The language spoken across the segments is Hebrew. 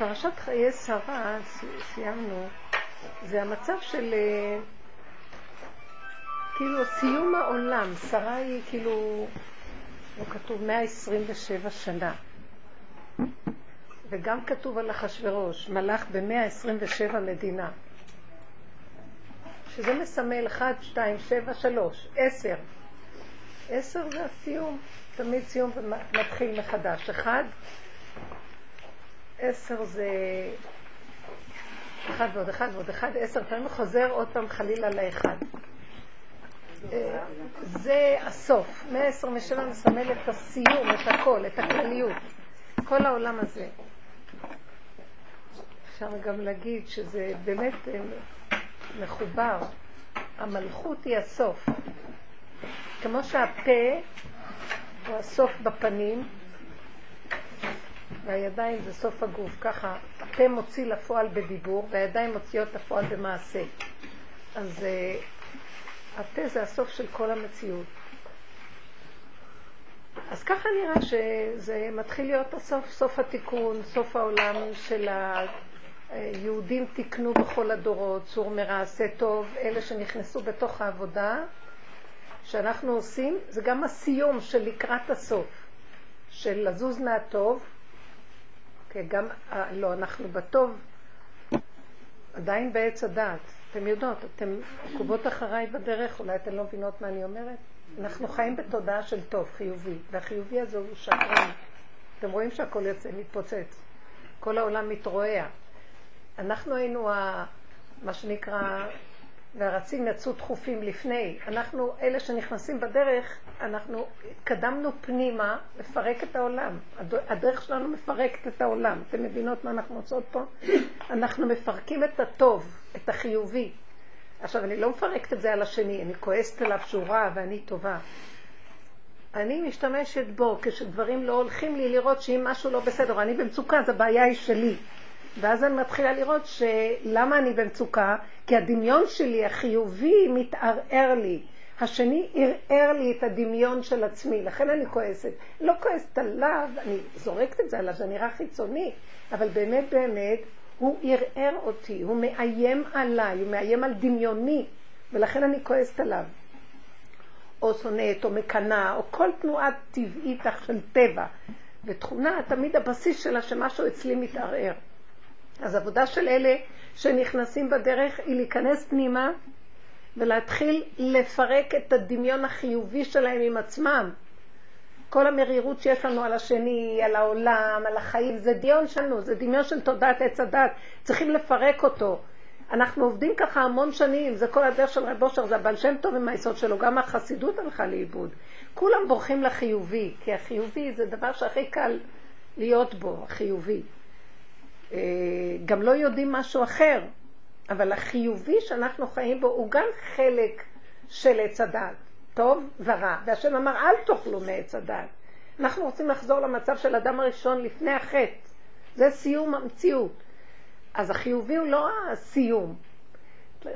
פרשת חיי שרה, סיימנו, זה המצב של אה, כאילו סיום העולם. שרה היא כאילו, לא כתוב 127 שנה. וגם כתוב על אחשורוש, מלך ב-127 מדינה. שזה מסמל 1, 2, 7, 3, 10. 10 זה הסיום, תמיד סיום ומתחיל מחדש. 1, 10 זה אחד ועוד אחד ועוד אחד, עשר פעמים חוזר עוד פעם חלילה לאחד. אה, זה הסוף. 127 מסמל את הסיום, את הכל, את הכלליות. כל העולם הזה. אפשר גם להגיד שזה באמת אה, מחובר. המלכות היא הסוף. כמו שהפה הוא הסוף בפנים, והידיים זה סוף הגוף. ככה, הפה מוציא לפועל בדיבור, והידיים מוציאות לפועל במעשה. אז uh, הפה זה הסוף של כל המציאות. אז ככה נראה שזה מתחיל להיות הסוף, סוף התיקון, סוף העולם של היהודים תיקנו בכל הדורות, צור מרע, עשה טוב, אלה שנכנסו בתוך העבודה שאנחנו עושים, זה גם הסיום של לקראת הסוף, של לזוז מהטוב, כי גם, אה, לא, אנחנו בטוב, עדיין בעץ הדעת. אתם יודעות, אתם עקובות אחריי בדרך, אולי אתן לא מבינות מה אני אומרת? אנחנו חיים בתודעה של טוב, חיובי, והחיובי הזה הוא שקרן. אתם רואים שהכל יוצא, מתפוצץ. כל העולם מתרועע. אנחנו היינו, ה, מה שנקרא, והרצים יצאו דחופים לפני. אנחנו, אלה שנכנסים בדרך, אנחנו התקדמנו פנימה לפרק את העולם. הדרך שלנו מפרקת את העולם. אתם מבינות מה אנחנו מוצאות פה? אנחנו מפרקים את הטוב, את החיובי. עכשיו, אני לא מפרקת את זה על השני, אני כועסת עליו שהוא רע ואני טובה. אני משתמשת בו כשדברים לא הולכים לי לראות שאם משהו לא בסדר, אני במצוקה, אז הבעיה היא שלי. ואז אני מתחילה לראות שלמה אני במצוקה? כי הדמיון שלי, החיובי, מתערער לי. השני ערער לי את הדמיון של עצמי, לכן אני כועסת. לא כועסת עליו, אני זורקת את זה עליו, זה נראה חיצוני, אבל באמת באמת הוא ערער אותי, הוא מאיים עליי, הוא מאיים על דמיוני, ולכן אני כועסת עליו. או שונאת, או מקנאה, או כל תנועה טבעית של טבע. ותכונה, תמיד הבסיס שלה שמשהו אצלי מתערער. אז עבודה של אלה שנכנסים בדרך היא להיכנס פנימה ולהתחיל לפרק את הדמיון החיובי שלהם עם עצמם. כל המרירות שיש לנו על השני, על העולם, על החיים, זה דמיון שלנו, זה דמיון של תודעת עץ הדת, צריכים לפרק אותו. אנחנו עובדים ככה המון שנים, זה כל הדרך של רב אושר, זה הבעל שם טוב עם היסוד שלו, גם החסידות הלכה לאיבוד. כולם בורחים לחיובי, כי החיובי זה דבר שהכי קל להיות בו, החיובי. גם לא יודעים משהו אחר, אבל החיובי שאנחנו חיים בו הוא גם חלק של עץ הדת, טוב ורע. והשם אמר, אל תאכלו מעץ הדת. אנחנו רוצים לחזור למצב של אדם הראשון לפני החטא. זה סיום המציאות. אז החיובי הוא לא הסיום.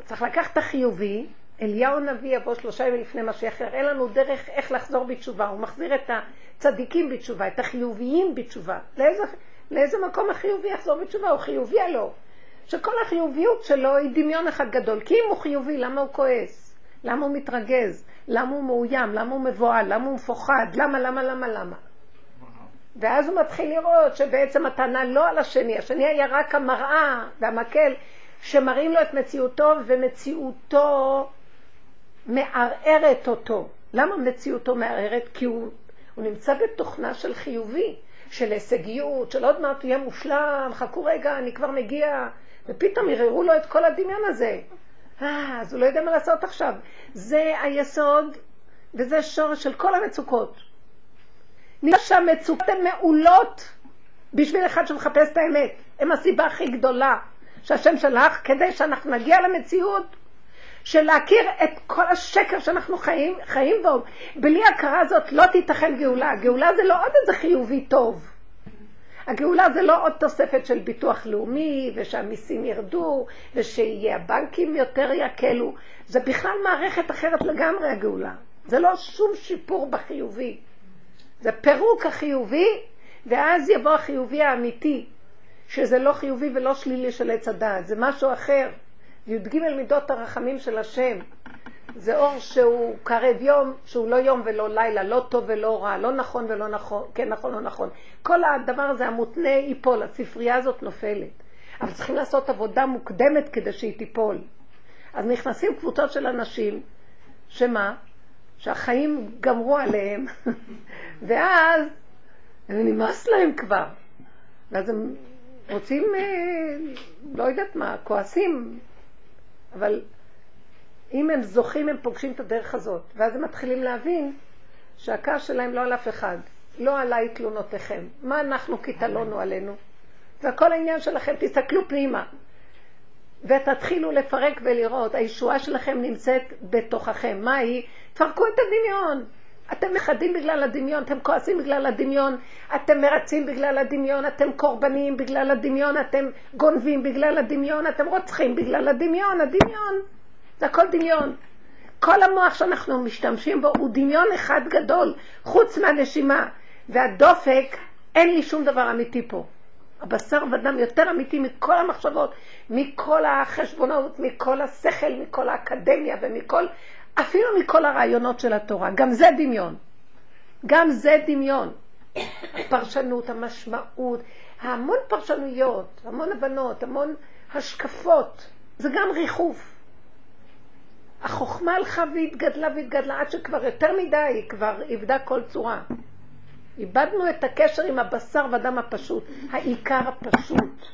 צריך לקחת את החיובי, אליהו הנביא יבוא שלושה ימים לפני משיח, יראה לנו דרך איך לחזור בתשובה. הוא מחזיר את הצדיקים בתשובה, את החיוביים בתשובה. לאיזה, לאיזה מקום החיובי יחזור בתשובה? הוא חיובי הלא. שכל החיוביות שלו היא דמיון אחד גדול. כי אם הוא חיובי, למה הוא כועס? למה הוא מתרגז? למה הוא מאוים? למה הוא מבוהל? למה הוא מפוחד? למה, למה, למה, למה? ואז הוא מתחיל לראות שבעצם הטענה לא על השני, השני היה רק המראה והמקל שמראים לו את מציאותו ומציאותו מערערת אותו. למה מציאותו מערערת? כי הוא, הוא נמצא בתוכנה של חיובי, של הישגיות, של עוד מעט יהיה מושלם, חכו רגע, אני כבר מגיע, ופתאום ערערו לו את כל הדמיון הזה. אה, אז הוא לא יודע מה לעשות עכשיו. זה היסוד וזה שורש של כל המצוקות. נראה שהמצוקות הן מעולות בשביל אחד שמחפש את האמת. הן הסיבה הכי גדולה שהשם שלח כדי שאנחנו נגיע למציאות של להכיר את כל השקר שאנחנו חיים, חיים בו. בלי הכרה הזאת לא תיתכן גאולה. גאולה זה לא עוד איזה חיובי טוב. הגאולה זה לא עוד תוספת של ביטוח לאומי, ושהמיסים ירדו, ושיהיה הבנקים יותר יקלו. זה בכלל מערכת אחרת לגמרי הגאולה. זה לא שום שיפור בחיובי. זה פירוק החיובי, ואז יבוא החיובי האמיתי, שזה לא חיובי ולא שלילי של עץ הדעת, זה משהו אחר. י"ג מידות הרחמים של השם. זה אור שהוא קרב יום, שהוא לא יום ולא לילה, לא טוב ולא רע, לא נכון ולא נכון, כן נכון או נכון. כל הדבר הזה המותנה ייפול, הספרייה הזאת נופלת. אבל צריכים לעשות עבודה מוקדמת כדי שהיא תיפול. אז נכנסים קבוצות של אנשים, שמה? שהחיים גמרו עליהם, ואז נמאס להם כבר. ואז הם רוצים, אה, לא יודעת מה, כועסים, אבל אם הם זוכים הם פוגשים את הדרך הזאת, ואז הם מתחילים להבין שהכעס שלהם לא על אף אחד, לא עליי תלונותיכם, מה אנחנו כי תלונו עלינו, והכל העניין שלכם, תסתכלו פנימה, ותתחילו לפרק ולראות, הישועה שלכם נמצאת בתוככם, מה היא? תפרקו את הדמיון, אתם מחדים בגלל הדמיון, אתם כועסים בגלל הדמיון, אתם מרצים בגלל הדמיון, אתם קורבניים בגלל הדמיון, אתם גונבים בגלל הדמיון, אתם רוצחים בגלל הדמיון, הדמיון. זה הכל דמיון. כל המוח שאנחנו משתמשים בו הוא דמיון אחד גדול, חוץ מהנשימה. והדופק, אין לי שום דבר אמיתי פה. הבשר ודם יותר אמיתי מכל המחשבות, מכל החשבונות, מכל השכל, מכל האקדמיה ומכל אפילו מכל הרעיונות של התורה. גם זה דמיון. גם זה דמיון. הפרשנות, המשמעות, המון פרשנויות, המון הבנות, המון השקפות. זה גם ריחוף. החוכמה הלכה והתגדלה והתגדלה עד שכבר יותר מדי היא כבר איבדה כל צורה. איבדנו את הקשר עם הבשר ודם הפשוט, העיקר הפשוט.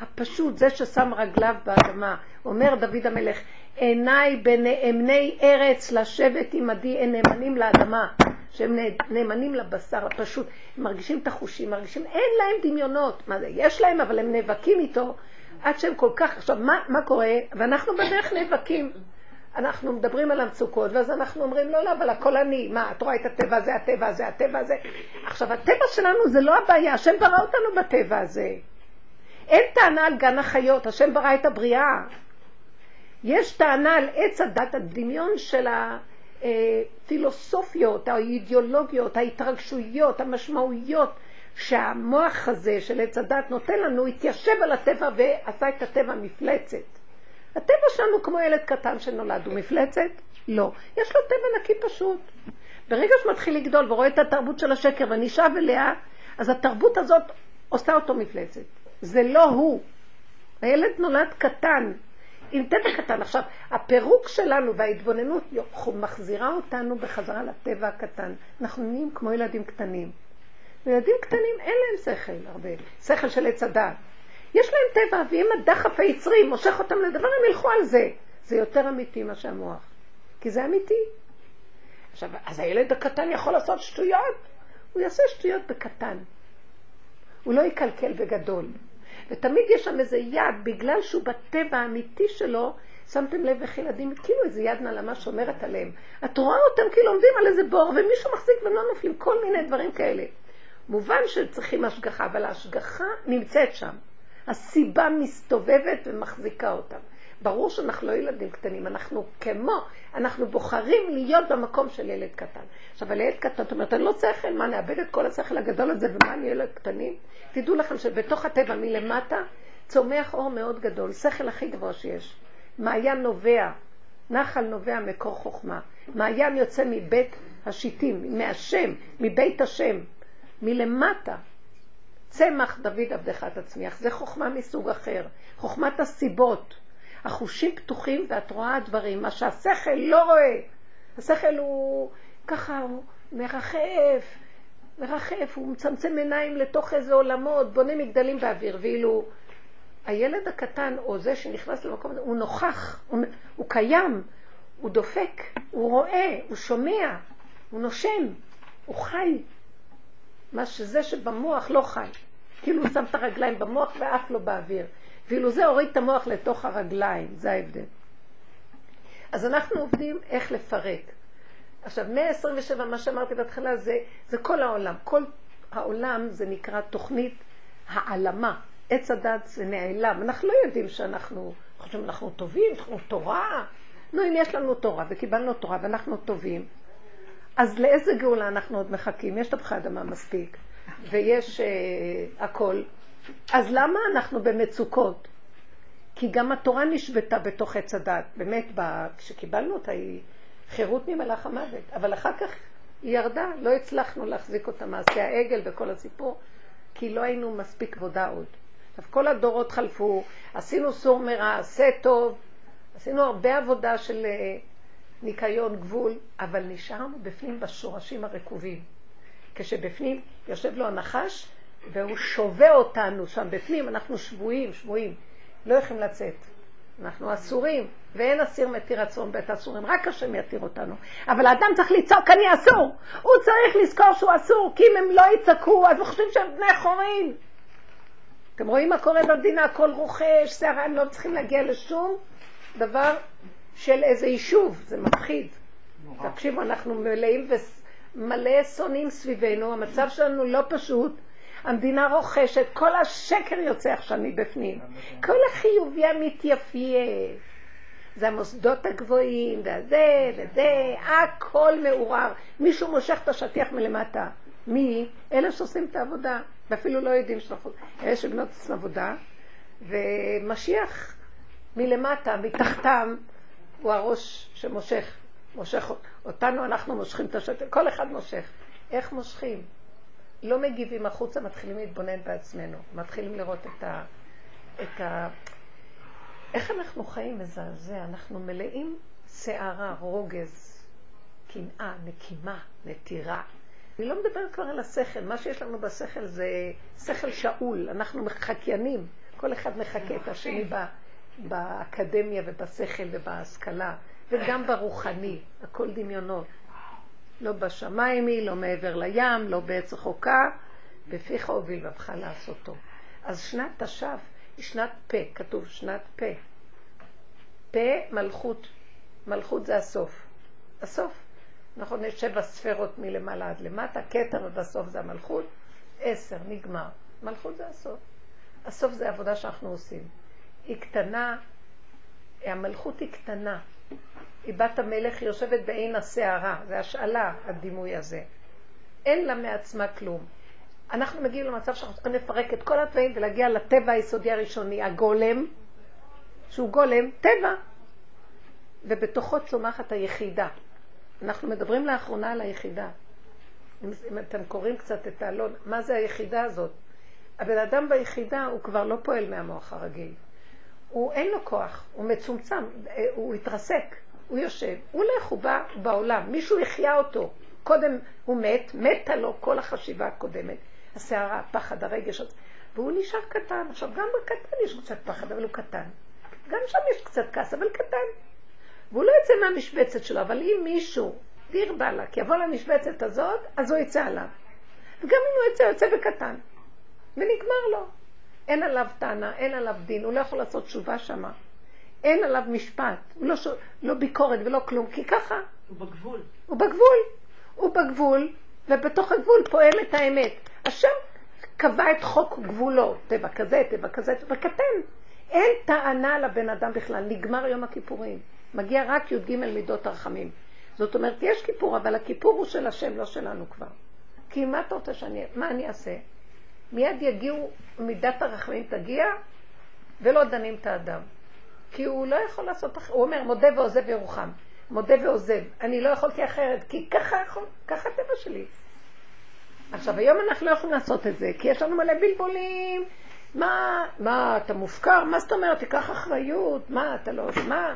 הפשוט, זה ששם רגליו באדמה. אומר דוד המלך, עיניי בנאמני ארץ לשבת עמדי, הם נאמנים לאדמה, שהם נאמנים לבשר הפשוט. הם מרגישים את החושים, מרגישים, אין להם דמיונות. מה זה, יש להם, אבל הם נאבקים איתו עד שהם כל כך... עכשיו, מה, מה קורה? ואנחנו בדרך נאבקים. אנחנו מדברים על המצוקות, ואז אנחנו אומרים, לא, לא, אבל הכל אני. מה, את רואה את הטבע הזה, הטבע הזה, הטבע הזה. עכשיו, הטבע שלנו זה לא הבעיה, השם ברא אותנו בטבע הזה. אין טענה על גן החיות, השם ברא את הבריאה. יש טענה על עץ הדת, הדמיון של הפילוסופיות, האידיאולוגיות, ההתרגשויות, המשמעויות שהמוח הזה של עץ הדת נותן לנו, התיישב על הטבע ועשה את הטבע מפלצת. הטבע שלנו כמו ילד קטן שנולד, הוא מפלצת? לא. יש לו טבע נקי פשוט. ברגע שמתחיל לגדול ורואה את התרבות של השקר ונשאב אליה, אז התרבות הזאת עושה אותו מפלצת. זה לא הוא. הילד נולד קטן, עם טבע קטן. עכשיו, הפירוק שלנו וההתבוננות מחזירה אותנו בחזרה לטבע הקטן. אנחנו נהיים כמו ילדים קטנים. ילדים קטנים אין להם שכל הרבה, שכל של עץ הדת. יש להם טבע, ואם הדחף היצרי מושך אותם לדבר, הם ילכו על זה. זה יותר אמיתי מה שהמוח. כי זה אמיתי. עכשיו, אז הילד הקטן יכול לעשות שטויות? הוא יעשה שטויות בקטן. הוא לא יקלקל בגדול. ותמיד יש שם איזה יד, בגלל שהוא בטבע האמיתי שלו, שמתם לב איך ילדים, כאילו איזה יד נעלמה שומרת עליהם. את רואה אותם כאילו עומדים על איזה בור, ומישהו מחזיק והם לא נופלים, כל מיני דברים כאלה. מובן שצריכים השגחה, אבל ההשגחה נמצאת שם. הסיבה מסתובבת ומחזיקה אותם. ברור שאנחנו לא ילדים קטנים, אנחנו כמו, אנחנו בוחרים להיות במקום של ילד קטן. עכשיו, על ילד קטן, זאת אומרת, אני לא שכל, מה, נאבד את כל השכל הגדול הזה ומה, אני ילד קטנים? תדעו לכם שבתוך הטבע מלמטה צומח אור מאוד גדול, שכל הכי גבוה שיש. מעיין נובע, נחל נובע מקור חוכמה. מעיין יוצא מבית השיטים, מהשם, מבית השם, מלמטה. צמח דוד עבדך תצמיח, זה חוכמה מסוג אחר, חוכמת הסיבות. החושים פתוחים ואת רואה דברים, מה שהשכל לא רואה. השכל הוא ככה, הוא מרחף, מרחף, הוא מצמצם עיניים לתוך איזה עולמות, בונה מגדלים באוויר, ואילו הילד הקטן או זה שנכנס למקום הזה, הוא נוכח, הוא, הוא קיים, הוא דופק, הוא רואה, הוא שומע, הוא נושם, הוא חי. מה שזה שבמוח לא חי. כאילו הוא שם את הרגליים במוח ואף לא באוויר. ואילו זה הוריד את המוח לתוך הרגליים, זה ההבדל. אז אנחנו עובדים איך לפרק. עכשיו, 127, מה שאמרתי בהתחלה, זה, זה כל העולם. כל העולם זה נקרא תוכנית העלמה. עץ הדת זה נעלם. אנחנו לא יודעים שאנחנו חושבים, אנחנו טובים, אנחנו תורה. נו, אם יש לנו תורה וקיבלנו תורה ואנחנו טובים, אז לאיזה גאולה אנחנו עוד מחכים? יש תפוחי אדמה מספיק, ויש uh, הכל. אז למה אנחנו במצוקות? כי גם התורה נשבתה בתוך עץ הדת. באמת, כשקיבלנו אותה היא חירות ממלאך המוות, אבל אחר כך היא ירדה, לא הצלחנו להחזיק אותה מעשה העגל וכל הסיפור, כי לא היינו מספיק עבודה עוד. עכשיו, כל הדורות חלפו, עשינו סור מרע, עשה טוב, עשינו הרבה עבודה של אה, ניקיון גבול, אבל נשארנו בפנים בשורשים הרקובים. כשבפנים יושב לו הנחש, והוא שווה אותנו שם בפנים, אנחנו שבויים, שבויים, לא יכולים לצאת. אנחנו אסורים, ואין אסיר מתיר עצום בית אסורים, רק השם יתיר אותנו. אבל האדם צריך לצעוק, אני אסור. הוא צריך לזכור שהוא אסור, כי אם הם לא יצעקו, אז הם חושבים שהם בני חורין. אתם רואים מה קורה במדינה, הכל רוכש, שערה, הם לא צריכים להגיע לשום דבר של איזה יישוב, זה מפחיד. תקשיבו, אנחנו מלאים ומלא שונאים סביבנו, המצב שלנו לא פשוט. המדינה רוכשת, כל השקר יוצא עכשיו מבפנים. כל החיוביה מתייפייף. זה המוסדות הגבוהים, והזה וזה, הכל מעורר. מישהו מושך את השטיח מלמטה. מי? אלה שעושים את העבודה, ואפילו לא יודעים שאנחנו... אלה שבנות עושים עבודה, ומשיח מלמטה, מתחתם, הוא הראש שמושך, מושך אותנו, אנחנו מושכים את השטיח, כל אחד מושך. איך מושכים? לא מגיבים החוצה, מתחילים להתבונן בעצמנו, מתחילים לראות את ה... את ה... איך אנחנו חיים? מזעזע, אנחנו מלאים שערה, רוגז, קנאה, נקימה, נטירה. אני לא מדברת כבר על השכל, מה שיש לנו בשכל זה שכל שאול, אנחנו מחקיינים, כל אחד מחקה את השני באקדמיה ובשכל ובהשכלה, וגם ברוחני, הכל דמיונות. לא בשמיים היא, לא מעבר לים, לא בעץ רחוקה, בפיך הוביל ובך לעשותו. אז שנת תש"ף היא שנת פה, כתוב שנת פה. פה מלכות, מלכות זה הסוף. הסוף. נכון, יש שבע ספרות מלמעלה עד למטה, כתר ובסוף זה המלכות, עשר, נגמר. מלכות זה הסוף. הסוף זה עבודה שאנחנו עושים. היא קטנה, המלכות היא קטנה. היא בת המלך, היא יושבת בעין הסערה, זה השאלה, הדימוי הזה. אין לה מעצמה כלום. אנחנו מגיעים למצב שאנחנו צריכים לפרק את כל התוואים ולהגיע לטבע היסודי הראשוני, הגולם, שהוא גולם, טבע, ובתוכו צומחת היחידה. אנחנו מדברים לאחרונה על היחידה. אם, אם אתם קוראים קצת את האלון, מה זה היחידה הזאת? הבן אדם ביחידה הוא כבר לא פועל מהמוח הרגיל. הוא אין לו כוח, הוא מצומצם, הוא התרסק. הוא יושב, הוא הולך, הוא בא בעולם, מישהו החיה אותו. קודם הוא מת, מתה לו כל החשיבה הקודמת. הסערה, הפחד, הרגש, והוא נשאר קטן. עכשיו, גם בקטן יש קצת פחד, אבל הוא קטן. גם שם יש קצת כעס, אבל קטן. והוא לא יוצא מהמשבצת שלו, אבל אם מישהו, דיר באלק, יבוא למשבצת הזאת, אז הוא יצא עליו. וגם אם הוא יוצא, יוצא בקטן. ונגמר לו. אין עליו טענה, אין עליו דין, הוא לא יכול לעשות תשובה שמה. אין עליו משפט, לא, ש... לא ביקורת ולא כלום, כי ככה. הוא בגבול. הוא בגבול. הוא בגבול, ובתוך הגבול פועם את האמת. השם קבע את חוק גבולו, טבע כזה, טבע כזה, טבע קטן. אין טענה לבן אדם בכלל, נגמר יום הכיפורים. מגיע רק י"ג מידות הרחמים. זאת אומרת, יש כיפור, אבל הכיפור הוא של השם, לא שלנו כבר. כי מה אתה רוצה שאני... מה אני אעשה? מיד יגיעו, מידת הרחמים תגיע, ולא דנים את האדם. כי הוא לא יכול לעשות. הוא אומר, מודה ועוזב ירוחם. מודה ועוזב. אני לא יכולתי אחרת, כי ככה יכול, ככה הטבע שלי. עכשיו, היום אנחנו לא יכולים לעשות את זה, כי יש לנו מלא בלבולים. מה, מה, אתה מופקר? מה זאת אומרת? תיקח אחריות. מה, אתה לא... מה?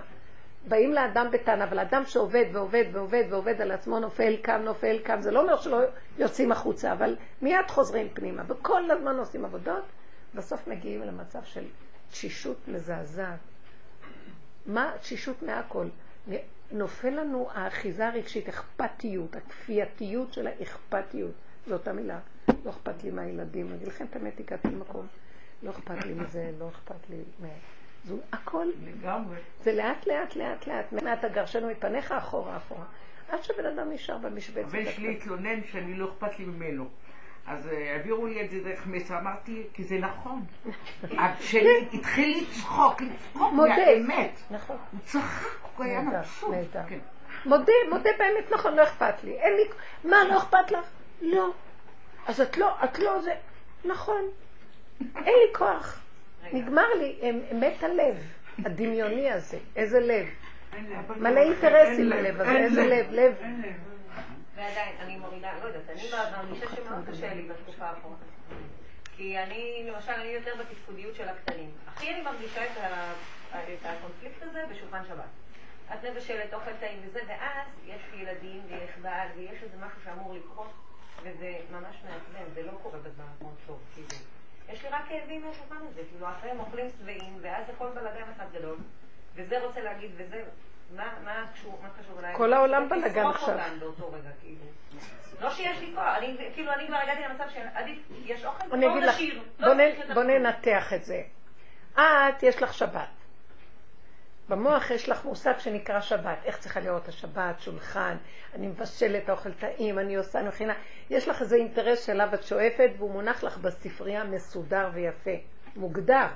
באים לאדם בטענה, אבל אדם שעובד ועובד ועובד ועובד על עצמו נופל, קם, נופל, קם, זה לא אומר שלא יוצאים החוצה, אבל מיד חוזרים פנימה, וכל הזמן עושים עבודות, בסוף מגיעים למצב של תשישות מזעזעת. מה תשישות מהכל? נופל לנו האחיזה הרגשית, אכפתיות, הכפייתיות של האכפתיות. זו אותה מילה. לא אכפת לי מהילדים, אני אגיד לכם את האמת, הגעתי למקום. לא אכפת לי מזה, לא אכפת לי מה... זו הכל. לגמרי. זה לאט לאט לאט לאט. מעט הגרשנו מפניך אחורה אחורה. עד שבן אדם נשאר במשבצת. הבן שלי התלונן שאני לא אכפת לי ממנו. אז אה, העבירו לי את זה דרך מסר, אמרתי, כי זה נכון. שלי התחיל לצחוק, לצחוק מהאמת. נכון. הוא צחק, הוא היה מבסוט. כן. מודה, מודה באמת נכון, לא אכפת לי. אין לי... מה, לא אכפת לך? לא. אז את לא, את לא זה... נכון. אין לי כוח. נגמר לי, מת הלב, הדמיוני הזה. איזה לב. מלא אינטרסים בלב הזה, איזה לב, לב. ועדיין, אני מורידה, לא יודעת, אני מרגישה שמאוד קשה לי בתקופה האחרונה. כי אני, למשל, אני יותר בתפקודיות של הקטנים. הכי אני מרגישה את הקונפליקט הזה בשולחן שבת. את מבשלת אוכל טעים וזה, ואז יש ילדים ויש בעל ויש איזה משהו שאמור לקרות, וזה ממש מעצבן, זה לא קורה בזמן מאוד טוב, כאילו. יש לי רק כאבים מהשולחן הזה, כאילו, אחריהם אוכלים שבעים, ואז הכל בלאגן אחד גדול, וזה רוצה להגיד, וזה, מה, מה קשור, מה קשור אליי? כל העולם בלאגן עכשיו. כאילו. לא שיש לי כוח, אני, כאילו, אני כבר הגעתי למצב שעדיף, יש אוכל, בואו נשאיר. לא בוא ננתח את זה. את, יש לך שבת. במוח יש לך מושג שנקרא שבת, איך צריכה לראות השבת, שולחן, אני מבשלת אוכל טעים, אני עושה, אני מכינה. יש לך איזה אינטרס שאליו את שואפת והוא מונח לך בספרייה מסודר ויפה, מוגדר.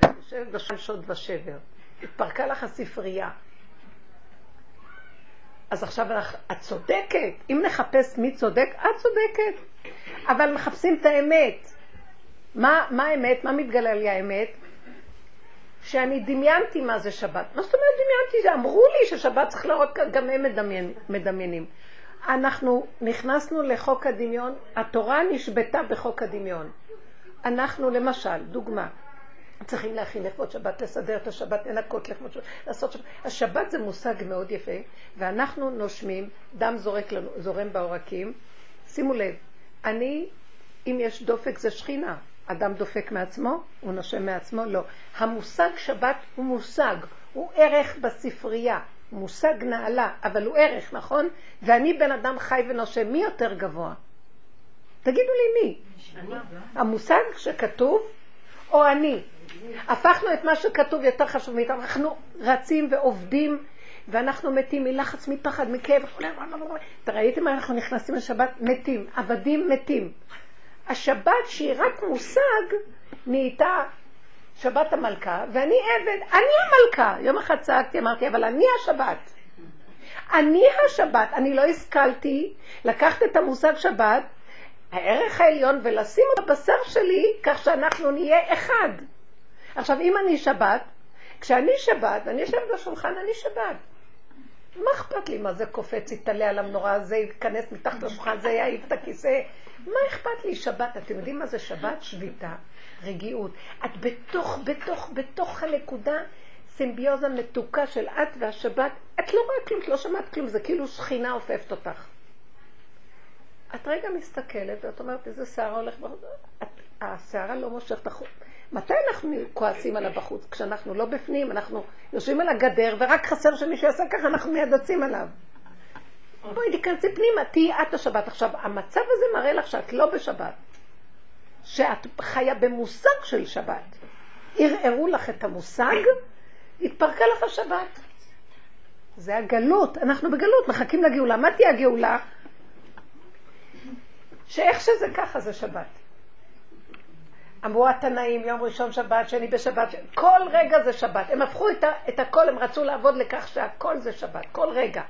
את יושבת בשם שוד ושבר, התפרקה לך הספרייה. אז עכשיו את צודקת, אם נחפש מי צודק, את צודקת. אבל מחפשים את האמת. מה, מה האמת? מה מתגלה לי האמת? שאני דמיינתי מה זה שבת. מה זאת אומרת דמיינתי? אמרו לי ששבת צריך לראות, גם הם מדמיין, מדמיינים. אנחנו נכנסנו לחוק הדמיון, התורה נשבתה בחוק הדמיון. אנחנו למשל, דוגמה, צריכים להכין לכבוד שבת, לסדר את השבת, לנקות לכבוד שבת, לעשות שבת. השבת זה מושג מאוד יפה, ואנחנו נושמים, דם זורק לנו, זורם בעורקים. שימו לב, אני, אם יש דופק זה שכינה, אדם דופק מעצמו? הוא נושם מעצמו? לא. המושג שבת הוא מושג, הוא ערך בספרייה, מושג נעלה, אבל הוא ערך, נכון? ואני בן אדם חי ונושם, מי יותר גבוה? תגידו לי מי. המושג שכתוב או אני. הפכנו את מה שכתוב יותר חשוב מאיתנו, אנחנו רצים ועובדים ואנחנו מתים מלחץ, מפחד, מכאב. ראיתם מה אנחנו נכנסים לשבת? מתים, עבדים מתים. השבת שהיא רק מושג, נהייתה שבת המלכה, ואני עבד, אני המלכה. יום אחד צעקתי, אמרתי, אבל אני השבת. אני השבת, אני לא השכלתי לקחת את המושג שבת, הערך העליון, ולשים אותו בשר שלי, כך שאנחנו נהיה אחד. עכשיו, אם אני שבת, כשאני שבת, ואני יושבת בשולחן, אני שבת. מה אכפת לי מה זה קופץ, יתעלה על המנורה, זה ייכנס מתחת לשולחן, זה יעיף את הכיסא. מה אכפת לי שבת? אתם יודעים מה זה שבת? שביתה, רגיעות. את בתוך, בתוך, בתוך הנקודה, סימביוזה מתוקה של את והשבת. את לא רואה כלום, את לא שמעת כלום, זה כאילו שכינה עופפת אותך. את רגע מסתכלת ואת אומרת, איזה שערה הולך בחוץ? השערה לא מושכת החוץ. מתי אנחנו כועסים עליו בחוץ? כשאנחנו לא בפנים, אנחנו יושבים על הגדר ורק חסר שמישהו יעשה ככה, אנחנו מיד יוצאים עליו. בואי תיכנסי פנימה, תהיי את השבת. עכשיו, המצב הזה מראה לך שאת לא בשבת, שאת חיה במושג של שבת. ערערו לך את המושג, התפרקה לך השבת. זה הגלות, אנחנו בגלות, מחכים לגאולה. מה תהיה הגאולה? שאיך שזה ככה זה שבת. אמרו התנאים, יום ראשון שבת, שני בשבת, כל רגע זה שבת. הם הפכו את, ה, את הכל, הם רצו לעבוד לכך שהכל זה שבת, כל רגע.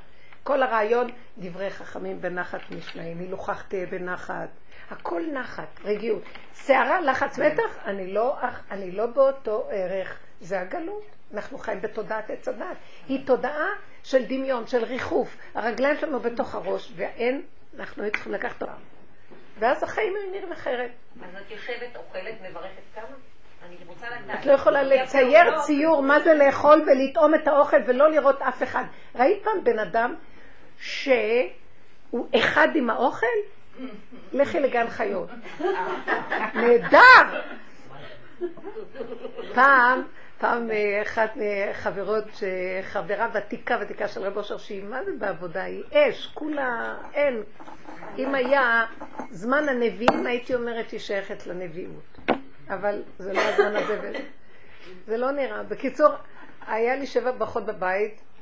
כל הרעיון, דברי חכמים בנחת משניים, הילוכך תהיה בנחת, הכל נחת, רגיעות. שערה, לחץ, מתח, אני לא, אני לא באותו ערך, זה הגלות. אנחנו חיים בתודעת עץ הדת. היא תודעה של דמיון, של ריחוף. הרגליים שלנו בתוך הראש, ואין, אנחנו צריכים לקחת אותם. ואז החיים הם נראים אחרת. אז את יושבת, אוכלת, מברכת כמה? את לא יכולה לצייר ציור מה זה לאכול ולטעום את האוכל ולא לראות אף אחד. ראית פעם בן אדם שהוא אחד עם האוכל? לכי לגן חיות. נהדר! פעם, פעם אחת מחברות, חברה ותיקה ותיקה של רב אושר, שהיא מה זה בעבודה? היא אש, כולה אין. אם היה זמן הנביאים, הייתי אומרת שהיא שייכת לנביאות. אבל זה לא הזמן הזה. זה לא נראה. בקיצור, היה לי שבע ברכות בבית, אה,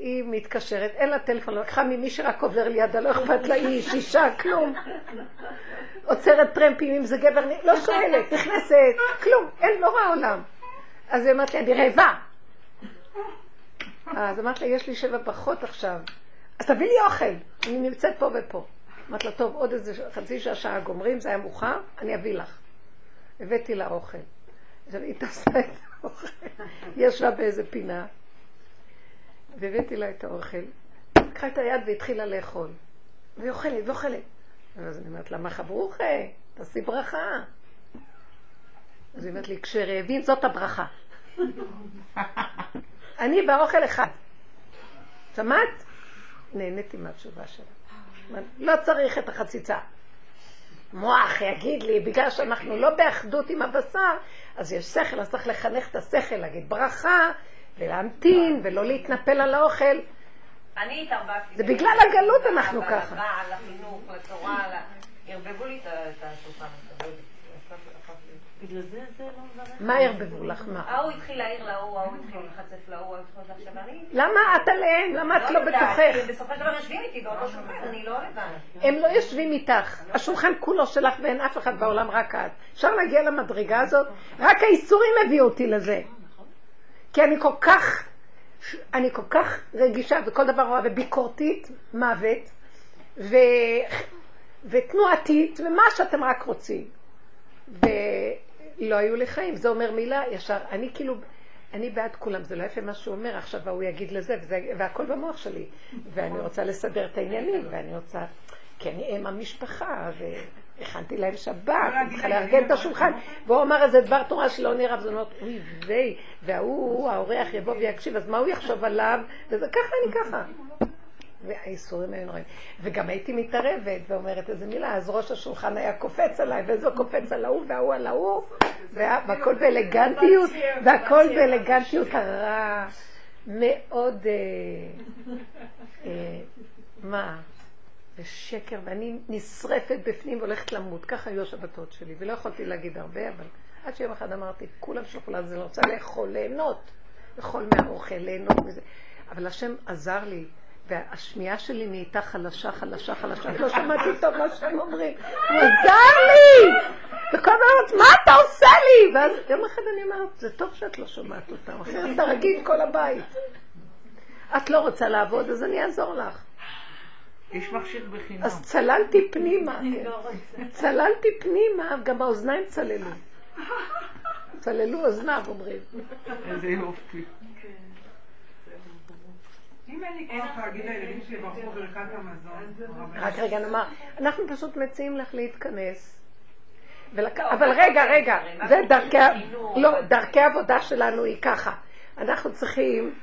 היא מתקשרת, אין לה טלפון, לקחה ממי שרק עובר לידה, לא אכפת לה איש, אישה, כלום. עוצרת טרמפים אם זה גבר, לא שואלת, נכנסת, כלום, אין, לא רואה עולם. אז היא אמרת לי, אני רעבה. אז אמרת לה, יש לי שבע פחות עכשיו, אז תביא לי אוכל, אני נמצאת פה ופה. אמרתי לה, טוב, עוד איזה חצי שעה, שעה גומרים, זה היה מאוחר, אני אביא לך. הבאתי לה אוכל. עכשיו, היא תעשה את האוכל, ישבה באיזה פינה, והבאתי לה את האוכל. לקחה את היד והתחילה לאכול. והיא אוכלת, ואוכלת. ואז אני אומרת לה, מה חברוכה? תעשי ברכה. אז היא אומרת לי, כשרעבים זאת הברכה. אני באוכל אחד. שמעת? נהניתי מהתשובה שלה. לא צריך את החציצה. מוח יגיד לי, בגלל שאנחנו לא באחדות עם הבשר, אז יש שכל, אז צריך לחנך את השכל, להגיד ברכה, ולהמתין, ולא להתנפל על האוכל. אני התערבבתי. זה בגלל הגלות אנחנו ככה. לבעל, לחינוך, לתורה, ערבבו לי את השולחן. בגלל זה זה לא מברך. מה ערבבו לך? מה? ההוא התחיל להעיר להוא, ההוא התחיל לחצף להוא, ההוא התחיל עכשיו אני... למה את עליהם? למה את לא יודעת, בתוכך? כי בסופו של דבר יושבים איתי באותו שולחן, אני לא לבד. הם לא יושבים איתך. השולחן כולו שלך ואין אף אחד בעולם, רק את. אפשר להגיע למדרגה הזאת? רק האיסורים הביאו אותי לזה. כי אני כל כך, אני כל כך רגישה וכל דבר רואה וביקורתית, מוות, ו... ותנועתית, ומה שאתם רק רוצים. ולא היו לי חיים, זה אומר מילה ישר. אני כאילו, אני בעד כולם, זה לא יפה מה שהוא אומר, עכשיו ההוא יגיד לזה, וזה, והכל במוח שלי. ואני רוצה לסדר את העניינים, ואני רוצה, כי אני אם המשפחה, והכנתי להם שבת, אני צריכה לארגן את השולחן, והוא אמר איזה דבר תורה שלא נראה, וזה אומר, אוי ויי, וההוא, האורח יבוא ויקשיב, אז מה הוא יחשוב עליו? וזה ככה אני ככה. והאיסורים היו נוראים. וגם הייתי מתערבת ואומרת איזה מילה, אז ראש השולחן היה קופץ עליי, ואיזה קופץ על ההוא, וההוא על ההוא, והכל באלגנטיות, והכל באלגנטיות הרע. מאוד, אה, מה? ושקר, ואני נשרפת בפנים והולכת למות. ככה היו השבתות שלי, ולא יכולתי להגיד הרבה, אבל עד שיום אחד אמרתי, כולם שלחו לעזאזל, אני רוצה לאכול, ליהנות, לאכול מהאוכל, ליהנות מזה. אבל השם עזר לי. והשמיעה שלי נהייתה חלשה, חלשה, חלשה, לא שמעתי טוב מה שהם אומרים. הוא עזר לי! וכל הזמן אומרת, מה אתה עושה לי? ואז יום אחד אני אומרת, זה טוב שאת לא שומעת אותם, אחרת תרגי את כל הבית. את לא רוצה לעבוד, אז אני אעזור לך. יש מכשיר בחינם. אז צללתי פנימה, כן. צללתי פנימה, גם האוזניים צללו. צללו אוזניו, אומרים. איזה יופי. אם אין לי כוח להגיד לילדים שלי ברחו ברכת המזון, רק רגע נאמר, אנחנו פשוט מציעים לך להתכנס. ולק... אבל רגע, רגע, זה דרכי, לא, דרכי העבודה שלנו היא ככה. אנחנו צריכים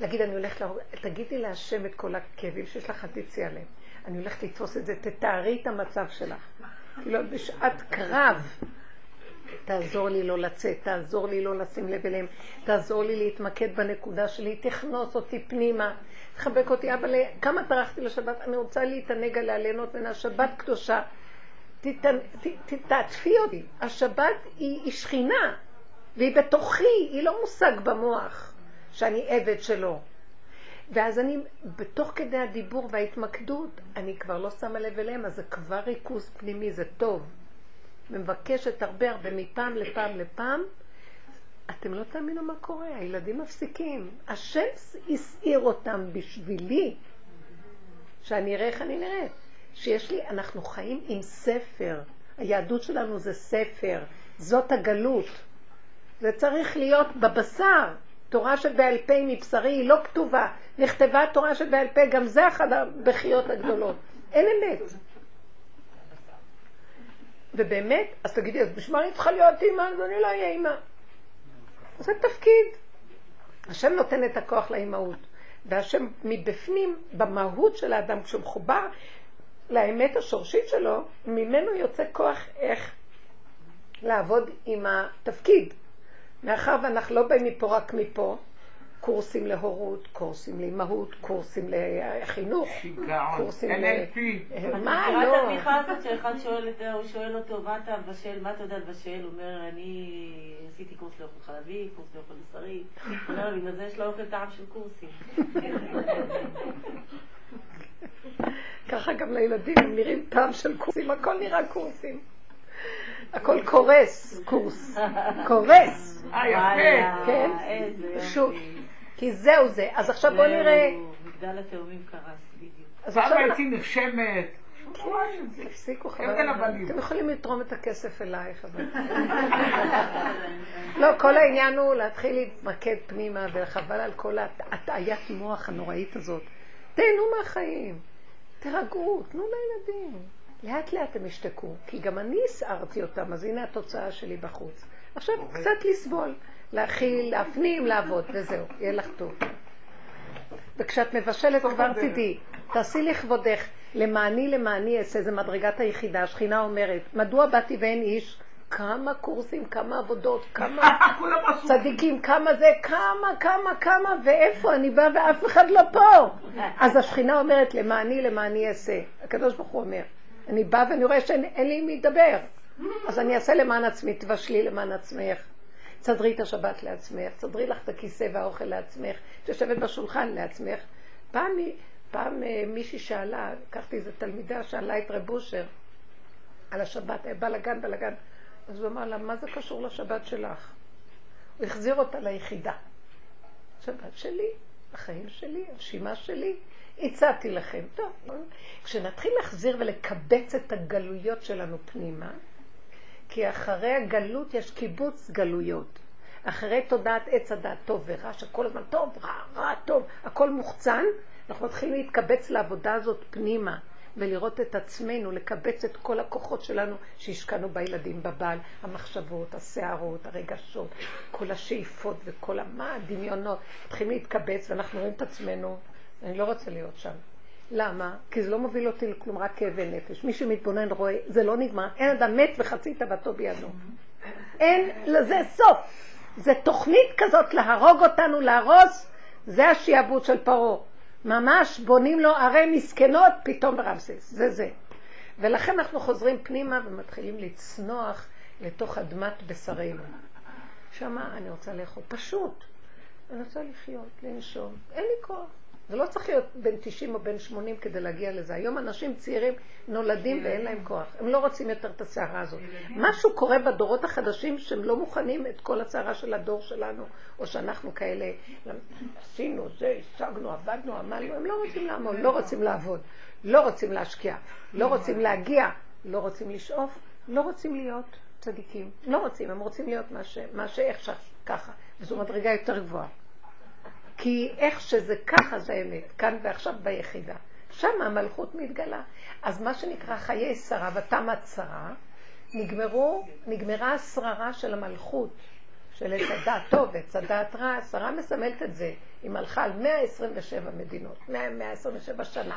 להגיד, אני הולכת, להרוג, תגידי להשם את כל הכאבים שיש לך, תצאי עליהם. אני הולכת לתפוס את זה, תתארי את המצב שלך. כאילו, בשעת קרב, תעזור לי לא לצאת, תעזור לי לא לשים לב אליהם, תעזור לי להתמקד בנקודה שלי, תכנוס אותי פנימה, תחבק אותי, אבל כמה טרחתי לשבת, אני רוצה להתענג עליה, ליהנות ממנה, שבת קדושה. תעטפי אותי. השבת היא, היא שכינה, והיא בתוכי, היא לא מושג במוח, שאני עבד שלו. ואז אני, בתוך כדי הדיבור וההתמקדות, אני כבר לא שמה לב אליהם, אז זה כבר ריכוז פנימי, זה טוב. ומבקשת הרבה הרבה מפעם לפעם לפעם, אתם לא תאמינו מה קורה, הילדים מפסיקים. השם הסעיר אותם בשבילי, שאני אראה איך אני נראית. שיש לי, אנחנו חיים עם ספר. היהדות שלנו זה ספר, זאת הגלות. זה צריך להיות בבשר. תורה שבעל פה מבשרי היא לא כתובה. נכתבה תורה שבעל פה, גם זה אחת הבכיות הגדולות. אין אמת. ובאמת, אז תגידי, אז בשביל מה אני צריכה להיות אימא? אז אני לא אהיה אימא. זה תפקיד. השם נותן את הכוח לאימהות. והשם מבפנים, במהות של האדם, כשהוא מחובר לאמת השורשית שלו, ממנו יוצא כוח איך לעבוד עם התפקיד. מאחר ואנחנו לא באים מפה רק מפה, קורסים להורות, קורסים לאימהות, קורסים לחינוך, קורסים ל... מה, לא? את הבדיחה הזאת שאחד שואל, הוא שואל אותו, מה אתה מבשל, מה אתה יודע לבשל? הוא אומר, אני עשיתי קורס לאוכל חלבי, קורס לאוכל בשרי. הוא אומר, בגלל זה יש לו אוכל טעם של קורסים. ככה גם לילדים, הם נראים טעם של קורסים, הכל נראה קורסים. הכל קורס, קורס. קורס. אה, יפה. כן? פשוט. כי זהו זה. אז עכשיו בוא נראה... מגדל התאומים קרס, בדיוק. אז פעם עכשיו... הייתי נרשמת מפורש את זה. תפסיקו. גנבנים. אתם יכולים לתרום את הכסף אלייך, אבל... לא, כל העניין הוא להתחיל להתמקד פנימה, וחבל על כל הט- הטעיית מוח הנוראית הזאת. תהנו מהחיים, תירגעו, תנו לילדים. לאט לאט הם ישתקו, כי גם אני הסערתי אותם, אז הנה התוצאה שלי בחוץ. עכשיו קצת לסבול, להכיל, להפנים, לעבוד, וזהו, יהיה לך טוב. וכשאת מבשלת כבר. תדעי, תעשי לכבודך, למעני למעני אעשה, זה מדרגת היחידה. השכינה אומרת, מדוע באתי ואין איש? כמה קורסים, כמה עבודות, כמה. צדיקים, כמה זה, כמה, כמה, כמה, ואיפה אני באה ואף אחד לא פה. אז השכינה אומרת, למעני למעני אעשה. הקדוש ברוך הוא אומר, אני באה ואני רואה שאין אין לי מי לדבר. אז אני אעשה למען עצמי, תבשלי למען עצמך. תסדרי את השבת לעצמך, תסדרי לך את הכיסא והאוכל לעצמך, תשבת בשולחן לעצמך. פעם, פעם אה, מישהי שאלה, לקחתי איזו תלמידה, שאלה את רב אושר על השבת, היה בלאגן, בלאגן. אז הוא אמר לה, מה זה קשור לשבת שלך? הוא החזיר אותה ליחידה. שבת שלי, החיים שלי, הנשימה שלי, הצעתי לכם. טוב, כשנתחיל להחזיר ולקבץ את הגלויות שלנו פנימה, כי אחרי הגלות יש קיבוץ גלויות. אחרי תודעת עץ הדעת טוב ורע, שכל הזמן טוב, רע, רע, טוב, הכל מוחצן, אנחנו מתחילים להתקבץ לעבודה הזאת פנימה, ולראות את עצמנו, לקבץ את כל הכוחות שלנו שהשקענו בילדים, בבעל, המחשבות, השערות, הרגשות, כל השאיפות וכל מה, הדמיונות, מתחילים להתקבץ ואנחנו רואים את עצמנו, אני לא רוצה להיות שם. למה? כי זה לא מוביל אותי לכלום, רק כאבי נפש. מי שמתבונן רואה, זה לא נגמר. אין אדם מת וחצי תאוותו בידו. אין לזה סוף. זה תוכנית כזאת להרוג אותנו, להרוס, זה השיעבוד של פרעה. ממש בונים לו ערי מסכנות פתאום ברמסס. זה זה. ולכן אנחנו חוזרים פנימה ומתחילים לצנוח לתוך אדמת בשרנו. שמה אני רוצה לאכול. פשוט. אני רוצה לחיות, לנשום. אין לי כוח. זה לא צריך להיות בין 90 או בין 80 כדי להגיע לזה. היום אנשים צעירים נולדים ואין להם כוח. הם לא רוצים יותר את הסערה הזאת. משהו קורה בדורות החדשים שהם לא מוכנים את כל הסערה של הדור שלנו, או שאנחנו כאלה, עשינו זה, השגנו, עבדנו, עמלנו, הם לא רוצים לעמוד, לא רוצים לעבוד, לא רוצים להשקיע, לא רוצים להגיע, לא רוצים לשאוף, לא רוצים להיות צדיקים. לא רוצים, הם רוצים להיות מה, ש, מה שאיך שככה. וזו מדרגה יותר גבוהה. כי איך שזה ככה זה אמת, כאן ועכשיו ביחידה. שם המלכות מתגלה. אז מה שנקרא חיי שרה ותמת שרה, נגמרו, נגמרה השררה של המלכות, של עץ הדעת טוב ועץ הדעת רע, השרה מסמלת את זה. היא מלכה על 127 מדינות, 100, 127 שנה.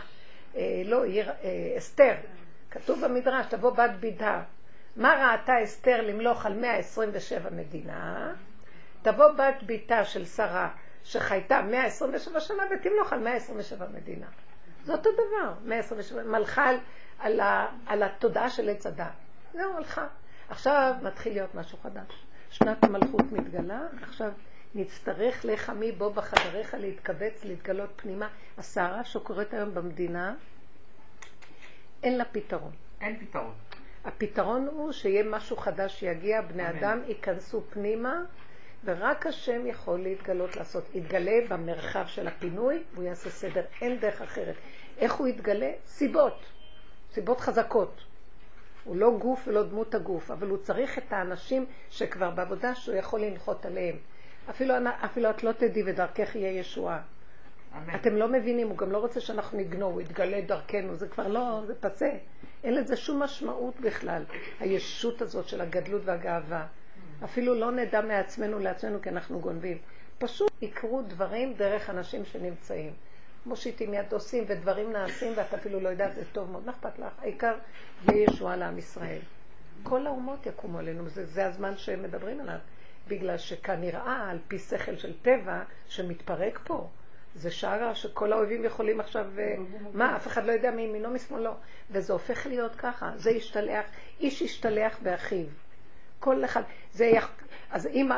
אה, לא, עיר, אה, אסתר, כתוב במדרש, תבוא בת בידה. מה ראתה אסתר למלוך על 127 מדינה? תבוא בת ביתה של שרה שחייתה 127 שנה ותמלוך על 127 מדינה. זה אותו דבר, 127, מלכה על, על, ה, על התודעה של עץ הדת. זהו, הלכה. עכשיו מתחיל להיות משהו חדש. שנת המלכות מתגלה, עכשיו נצטרך לך מי בו בחדריך להתכווץ, להתגלות פנימה. הסערה שקורית היום במדינה, אין לה פתרון. אין פתרון. הפתרון הוא שיהיה משהו חדש שיגיע, בני אמן. אדם ייכנסו פנימה, ורק השם יכול להתגלות, לעשות. יתגלה במרחב של הפינוי, והוא יעשה סדר. אין דרך אחרת. איך הוא יתגלה? סיבות. סיבות חזקות. הוא לא גוף ולא דמות הגוף, אבל הוא צריך את האנשים שכבר בעבודה שהוא יכול לנחות עליהם. אפילו, אפילו את לא תדעי ודרכך יהיה ישועה. אמן. אתם לא מבינים, הוא גם לא רוצה שאנחנו נגנוב, הוא יתגלה דרכנו, זה כבר לא, זה פסה. אין לזה שום משמעות בכלל, הישות הזאת של הגדלות והגאווה. אפילו לא נדע מעצמנו לעצמנו כי אנחנו גונבים. פשוט יקרו דברים דרך אנשים שנמצאים. מושיטים יד עושים ודברים נעשים ואת אפילו לא יודעת, זה טוב מאוד, מה אכפת לך? העיקר יהיה ישועה לעם ישראל. כל האומות יקומו עלינו, זה, זה הזמן שהם מדברים עליו. בגלל שכנראה, על פי שכל של טבע, שמתפרק פה. זה שעה שכל האויבים יכולים עכשיו, אה, מה, אף אחד לא יודע מימינו משמאלו. וזה הופך להיות ככה, זה ישתלח, איש ישתלח באחיו. כל אחד, זה יח... אז אם,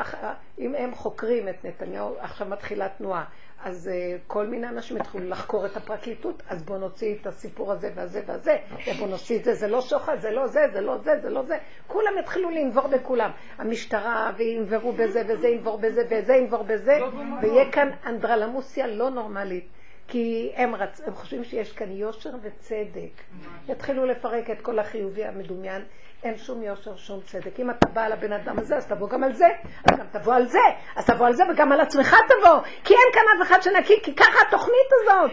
אם הם חוקרים את נתניהו, עכשיו מתחילה תנועה, אז uh, כל מיני אנשים התחילו לחקור את הפרקליטות, אז בואו נוציא את הסיפור הזה והזה והזה, ובואו נוציא את זה, זה לא שוחד, זה לא זה, זה לא זה, זה לא זה. כולם התחילו לנבור בכולם. המשטרה, וינברו בזה, וזה ינבור בזה, וזה ינבור בזה, ויהיה כאן אנדרלמוסיה לא נורמלית. כי הם, רצ... הם חושבים שיש כאן יושר וצדק. יתחילו לפרק את כל החיובי המדומיין, אין שום יושר, שום צדק. אם אתה בא על הבן אדם הזה, אז תבוא גם על זה, אז גם תבוא על זה, אז תבוא על זה וגם על עצמך תבוא, כי אין כאן אף אחד שנקי, כי ככה התוכנית הזאת.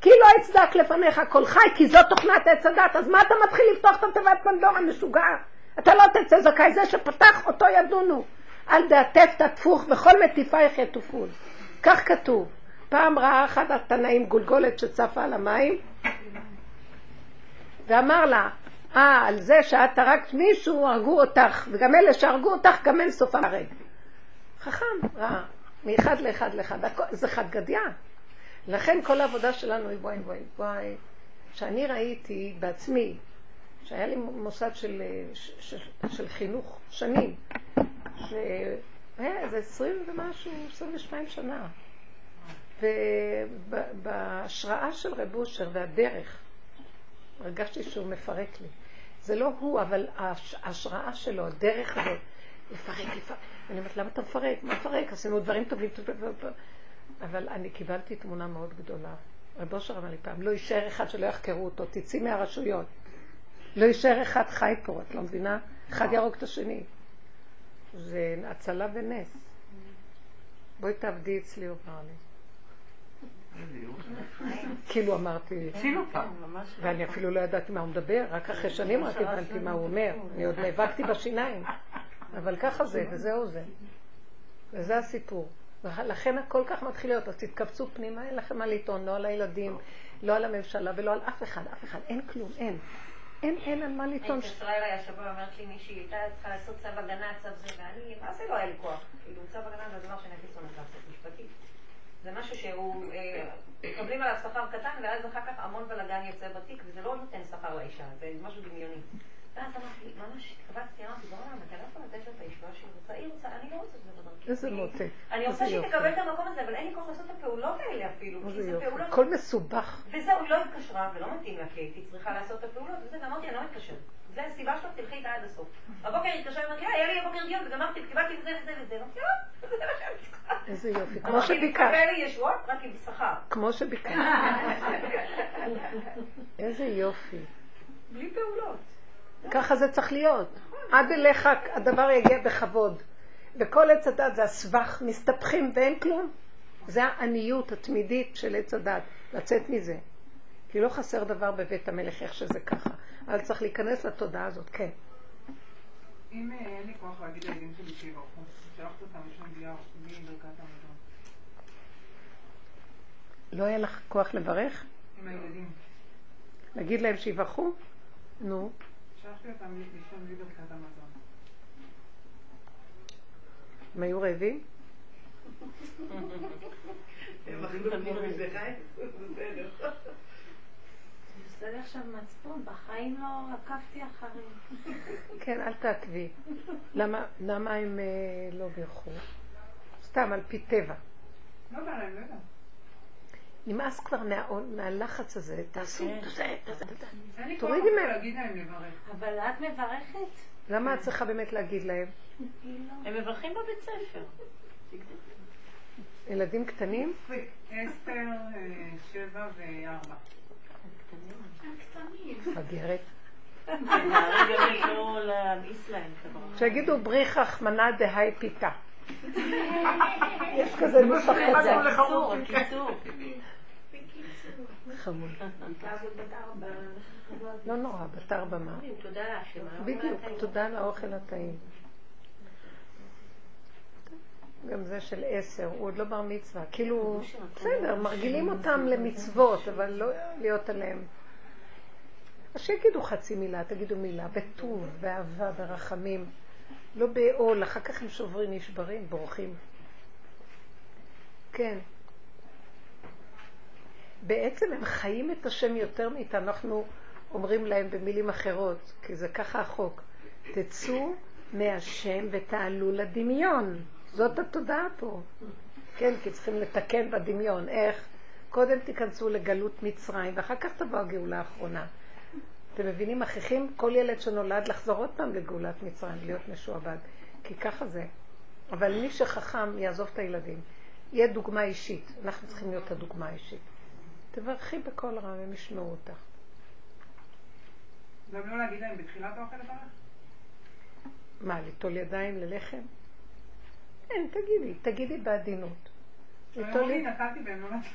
כי לא אצדק לפניך כל חי, כי זאת תוכנת עץ הדת, אז מה אתה מתחיל לפתוח את התיבת פנדורה משוגע? אתה לא תצא זכאי, זה שפתח אותו ידונו. אל דעטף תטפוך וכל מטיפייך יטופון. כך כתוב. פעם ראה אחד התנאים גולגולת שצפה על המים, ואמר לה, אה, על זה שאת הרגת מישהו, הרגו אותך, וגם אלה שהרגו אותך, גם הם סופם הרג. חכם, ראה, מאחד לאחד לאחד, זה חד גדיה. לכן כל העבודה שלנו היא וואי וואי וואי, שאני ראיתי בעצמי, שהיה לי מוסד של, של, של חינוך שנים, שהיה איזה עשרים ומשהו, עשרים ושתיים שנה. ובהשראה של רב אושר והדרך, הרגשתי שהוא מפרק לי. זה לא הוא, אבל ההשראה שלו, הדרך הזאת, לפרק, לפרק. אני אומרת, למה אתה מפרק? מה מפרק? עשינו דברים טובים. אבל אני קיבלתי תמונה מאוד גדולה. רב אושר אמר לי פעם, לא יישאר אחד שלא יחקרו אותו, תצאי מהרשויות. לא יישאר אחד חי פה, את לא מבינה? אחד יהרוג את השני. זה הצלה ונס. בואי תעבדי אצלי, הוא אמר לי. כאילו אמרתי, ואני אפילו לא ידעתי מה הוא מדבר, רק אחרי שנים רק הבנתי מה הוא אומר. אני עוד נאבקתי בשיניים, אבל ככה זה, וזהו זה. וזה הסיפור. לכן הכל כך מתחיל להיות, אז תתכווצו פנימה, אין לכם מה לטעון, לא על הילדים, לא על הממשלה ולא על אף אחד, אף אחד, אין כלום, אין. אין, אין על מה לטעון. התקשרה אליי השבוע, אומרת לי מישהי, הייתה צריכה לעשות צו הגנה, צו זה, ואני, מה זה לא היה לי כוח? כאילו, צו הגנה זה דבר שאני הכי שונאת לעשות משפטית. זה משהו שהוא, אה, מקבלים עליו שכר קטן, ואז אחר כך המון בלאגן יוצא בתיק, וזה לא נותן שכר לאישה, זה משהו דמיוני. ואז אמרתי, ממש התכווצתי, אמרתי, בוא'נה, אתה לא יכול לתת לה את הישועה שהיא רוצה, היא רוצה, אני לא רוצה שזה בדרכי. איזה מוטה. אני רוצה שהיא תקבל את המקום הזה, אבל אין לי כוח לעשות את הפעולות האלה אפילו, כי זה פעולות... הכל מסובך. וזהו, היא לא התקשרה, ולא מתאים לה, כי הייתי צריכה לעשות את הפעולות, וזה, ואמרתי, אני לא מתקשרת. זה הסיבה שלך, תלכי איתה עד הסוף. הבוקר היא התקשרה, אמרתי, היה לי הבוקר דיון, וגמרתי, קיבלתי וזה וזה וזה. אמרתי, לא, זה מה שאני צריכה. איזה יופי, כמו שביקשת. אמרתי, לי ישועות, רק עם שכר. כמו שביקשת. איזה יופי. בלי פעולות. ככה זה צריך להיות. עד אליך הדבר יגיע בכבוד. וכל עץ הדת זה הסבך, מסתבכים ואין כלום. זה העניות התמידית של עץ הדת, לצאת מזה. כי לא חסר דבר בבית המלך איך שזה ככה. אבל צריך להיכנס לתודעה הזאת, כן. אם אה, אין לי כוח להגיד לילדים שלי שיברכו, שלחת אותם לשם בלי ברכת המזון. לא היה לך כוח לברך? עם הילדים. להגיד להם שיברכו? נו. שלחתי אותם לישון בלי ברכת המזון. הם היו רעבים? הם אכלו כמו מזה חי? בסדר. עושה לי עכשיו מצפון, בחיים לא עקבתי אחריהם. כן, אל תעקבי. למה הם לא בירכו? סתם, על פי טבע. לא לא יודעת. נמאס כבר מהלחץ הזה, תעשו, אין תורידי מהם. אבל את מברכת? למה את צריכה באמת להגיד להם? הם מברכים בבית ספר. ילדים קטנים? אסתר, אה, שבע וארבע. מגרת. לא שיגידו בריך רחמנא דהי פיתה. יש כזה נוסח כזה. חמוד. לא נורא, בת ארבע מה? בדיוק, תודה על האוכל הטעים. גם זה של עשר, הוא עוד לא בר מצווה. כאילו, בסדר, מרגילים אותם למצוות, אבל לא להיות עליהם. אז שיגידו חצי מילה, תגידו מילה, בטוב, באהבה, ברחמים. לא בעול, אחר כך הם שוברים, נשברים, בורחים. כן. בעצם הם חיים את השם יותר מאיתנו, אנחנו אומרים להם במילים אחרות, כי זה ככה החוק. תצאו מהשם ותעלו לדמיון. זאת התודעה פה. כן, כי צריכים לתקן בדמיון. איך? קודם תיכנסו לגלות מצרים, ואחר כך תבוא הגאולה האחרונה. אתם מבינים? מכריחים כל ילד שנולד לחזור עוד פעם לגאולת מצרים, להיות משועבד. כי ככה זה. אבל מי שחכם יעזוב את הילדים. יהיה דוגמה אישית. אנחנו צריכים להיות הדוגמה האישית. תברכי בקול רם, הם ישמעו אותך. גם לא להגיד להם בתחילת האוכל לברך? מה, ליטול ידיים ללחם? אין, תגידי, תגידי בעדינות. הם ליטול אומרים לי יד- נטלתי והם לא נטלו.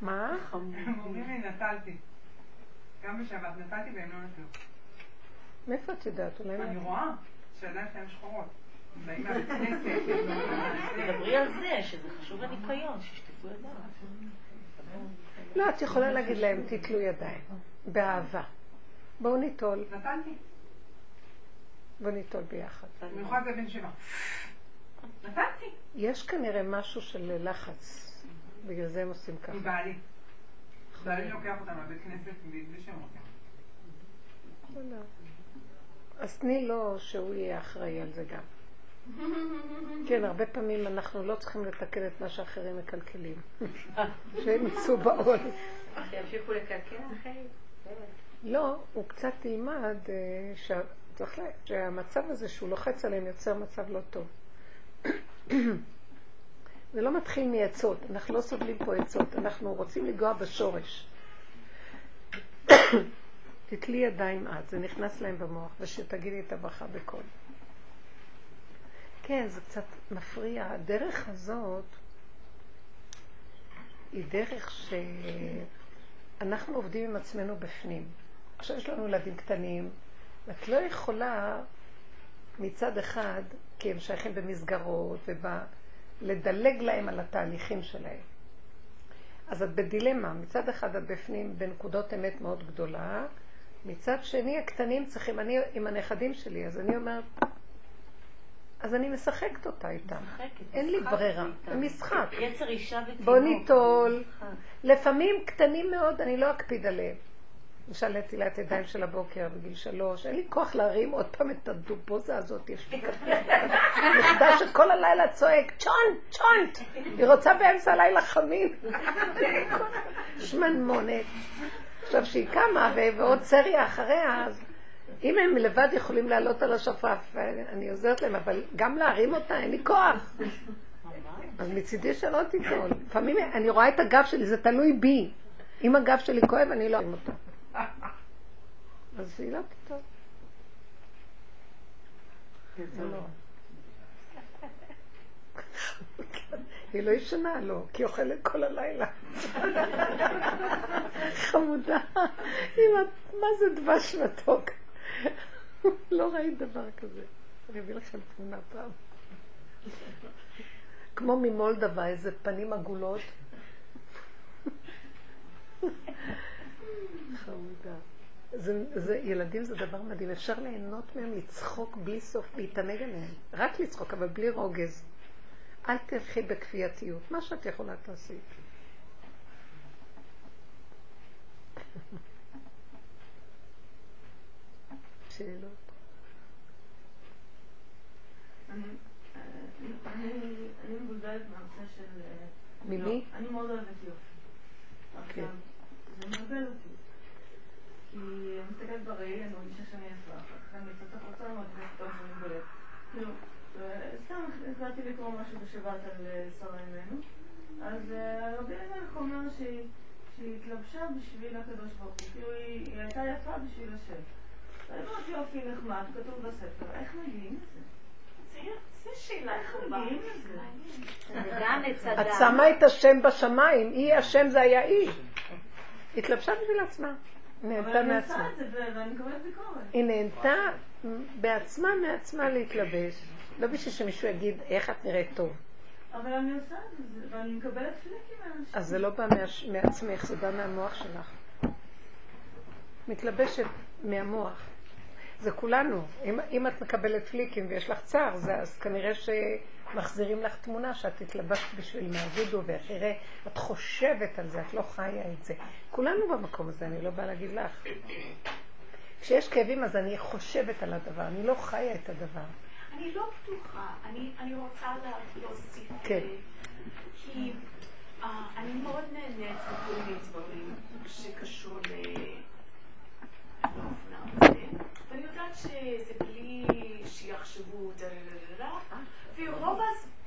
מה? הם אומרים לי נטלתי. גם בשבת נטלתי והם לא נטלו. מאיפה את יודעת? אולי... אני לא. רואה שהידיים שלהם שחורות. תדברי על זה, שזה חשוב הניקיון, שישטפו ידיים. לא, את יכולה להגיד להם, תתלו ידיים. באהבה. בואו ניטול, נתנתי. בואו ניטול ביחד. במיוחד זה בן שבע. נתנתי. יש כנראה משהו של לחץ. בגלל זה הם עושים ככה. מבעלי. בעלי לוקח אותם לבית כנסת בלי שהם רוצים. אז תני לו שהוא יהיה אחראי על זה גם. כן, הרבה פעמים אנחנו לא צריכים לתקן את מה שאחרים מקלקלים. שהם ייצאו בעול. שימשיכו לקלקל אחרי. לא, הוא קצת ילמד אה, שהמצב הזה שהוא לוחץ עליהם יוצר מצב לא טוב. זה לא מתחיל מעצות, אנחנו לא סובלים פה עצות, אנחנו רוצים לגוע בשורש. תתלי ידיים את, זה נכנס להם במוח, ושתגידי את הברכה בקול. כן, זה קצת מפריע. הדרך הזאת היא דרך שאנחנו עובדים עם עצמנו בפנים. עכשיו יש לנו ילדים קטנים, ואת לא יכולה מצד אחד, כי הם שייכים במסגרות, ולדלג להם על התהליכים שלהם. אז את בדילמה, מצד אחד את בפנים בנקודות אמת מאוד גדולה, מצד שני הקטנים צריכים, אני עם הנכדים שלי, אז אני אומרת, אז אני משחקת אותה. משחקת, אין לי ברירה. זה משחק. יצר אישה ותינוק. בוא ניטול. לפעמים קטנים מאוד, אני לא אקפיד עליהם. למשל נטילת ידיים של הבוקר בגיל שלוש, אין לי כוח להרים עוד פעם את הדובוזה הזאת, יש לי נכדה שכל הלילה צועק, צ'ונט, צ'ונט, היא רוצה באמצע הלילה חמין. שמנמונת. עכשיו שהיא קמה ועוד סריה אחריה, אז אם הם לבד יכולים לעלות על השפף, אני עוזרת להם, אבל גם להרים אותה, אין לי כוח. אז מצידי שלא תיטול. לפעמים אני רואה את הגב שלי, זה תלוי בי. אם הגב שלי כואב, אני לא ארים אותה. אז היא לא לא. היא לא ישנה, לא, כי היא אוכלת כל הלילה. חמודה. מה זה דבש מתוק? לא ראית דבר כזה. אני אביא לכם תמונה פעם. כמו ממולדבה, איזה פנים עגולות. חמודה. זה, זה, ילדים זה דבר מדהים, אפשר ליהנות מהם, לצחוק בלי סוף, להתענג עליהם. רק לצחוק, אבל בלי רוגז. אל תלכי בכפייתיות. מה שאת יכולה תעשי. שאלות? אני אני- מבולבלת מהנושא של... אה, ממי? אני מאוד אוהבת יופי. כן. זה מבלבל אותי. כי אני מסתכלת בראי, אני מרגישה שאני יפה, אחר כך אני יוצאת החוצה, אני פתאום שאני מבולבת. כאילו, אה, סתם החלטתי לקרוא משהו בשבת על אה, שרה אימנו, אז אה, רבי אלימלך אומר שהיא התלבשה בשביל הקדוש ברוך הוא, כאילו היא הייתה יפה בשביל השם. אומרת יופי נחמד, כתוב בספר, איך מגיעים לזה? את. שמה את השם בשמיים, היא השם זה היה היא. התלבשה בשביל עצמה. נהנתה מעצמה. היא נהנתה בעצמה מעצמה להתלבש. לא בשביל שמישהו יגיד איך את נראית טוב. אבל אני עושה את זה, ואני מקבלת פליקים מאנשים. אז זה לא בא מעצמך, זה בא מהמוח שלך. מתלבשת מהמוח. זה כולנו. אם, אם את מקבלת פליקים ויש לך צער, זה, אז כנראה שמחזירים לך תמונה שאת התלבשת בשביל מהוודו, ואחרי את חושבת על זה, את לא חיה את זה. כולנו במקום הזה, אני לא באה להגיד לך. כשיש כאבים אז אני חושבת על הדבר, אני לא חיה את הדבר. אני לא בטוחה, אני, אני רוצה לה- להוסיף, כן. כי אה, אני מאוד נהנית מכל מיני דברים שקשור ל- ואני יודעת שזה בלי שיחשבו דה, ורוב,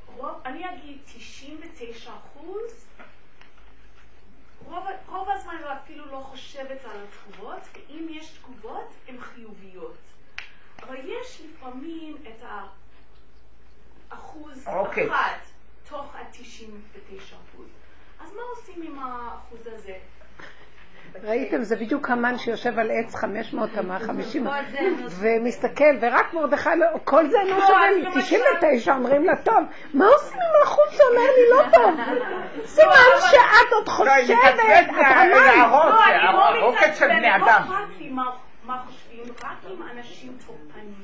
רוב, אני אגיד 99 אחוז, רוב, רוב הזמן אם יש תגובות, הן חיוביות. אבל יש לפעמים את האחוז אוקיי. אחד תוך ה-99 אחוז. אז מה עושים עם האחוז הזה? ראיתם, זה בדיוק המן שיושב על עץ 500 אמה, 50, ומסתכל, ורק מרדכי, לא, כל זה אינו שווה לי, 99 אומרים לה, טוב, מה עושים עם החוץ שאומר לי לא טוב? סימן שאת עוד לא, חושבת, את המן. להראות, לא, לא של בני מתעצבנת, אדם. לא אכפת לי מה- חושבים, רק עם אנשים תוקפניים.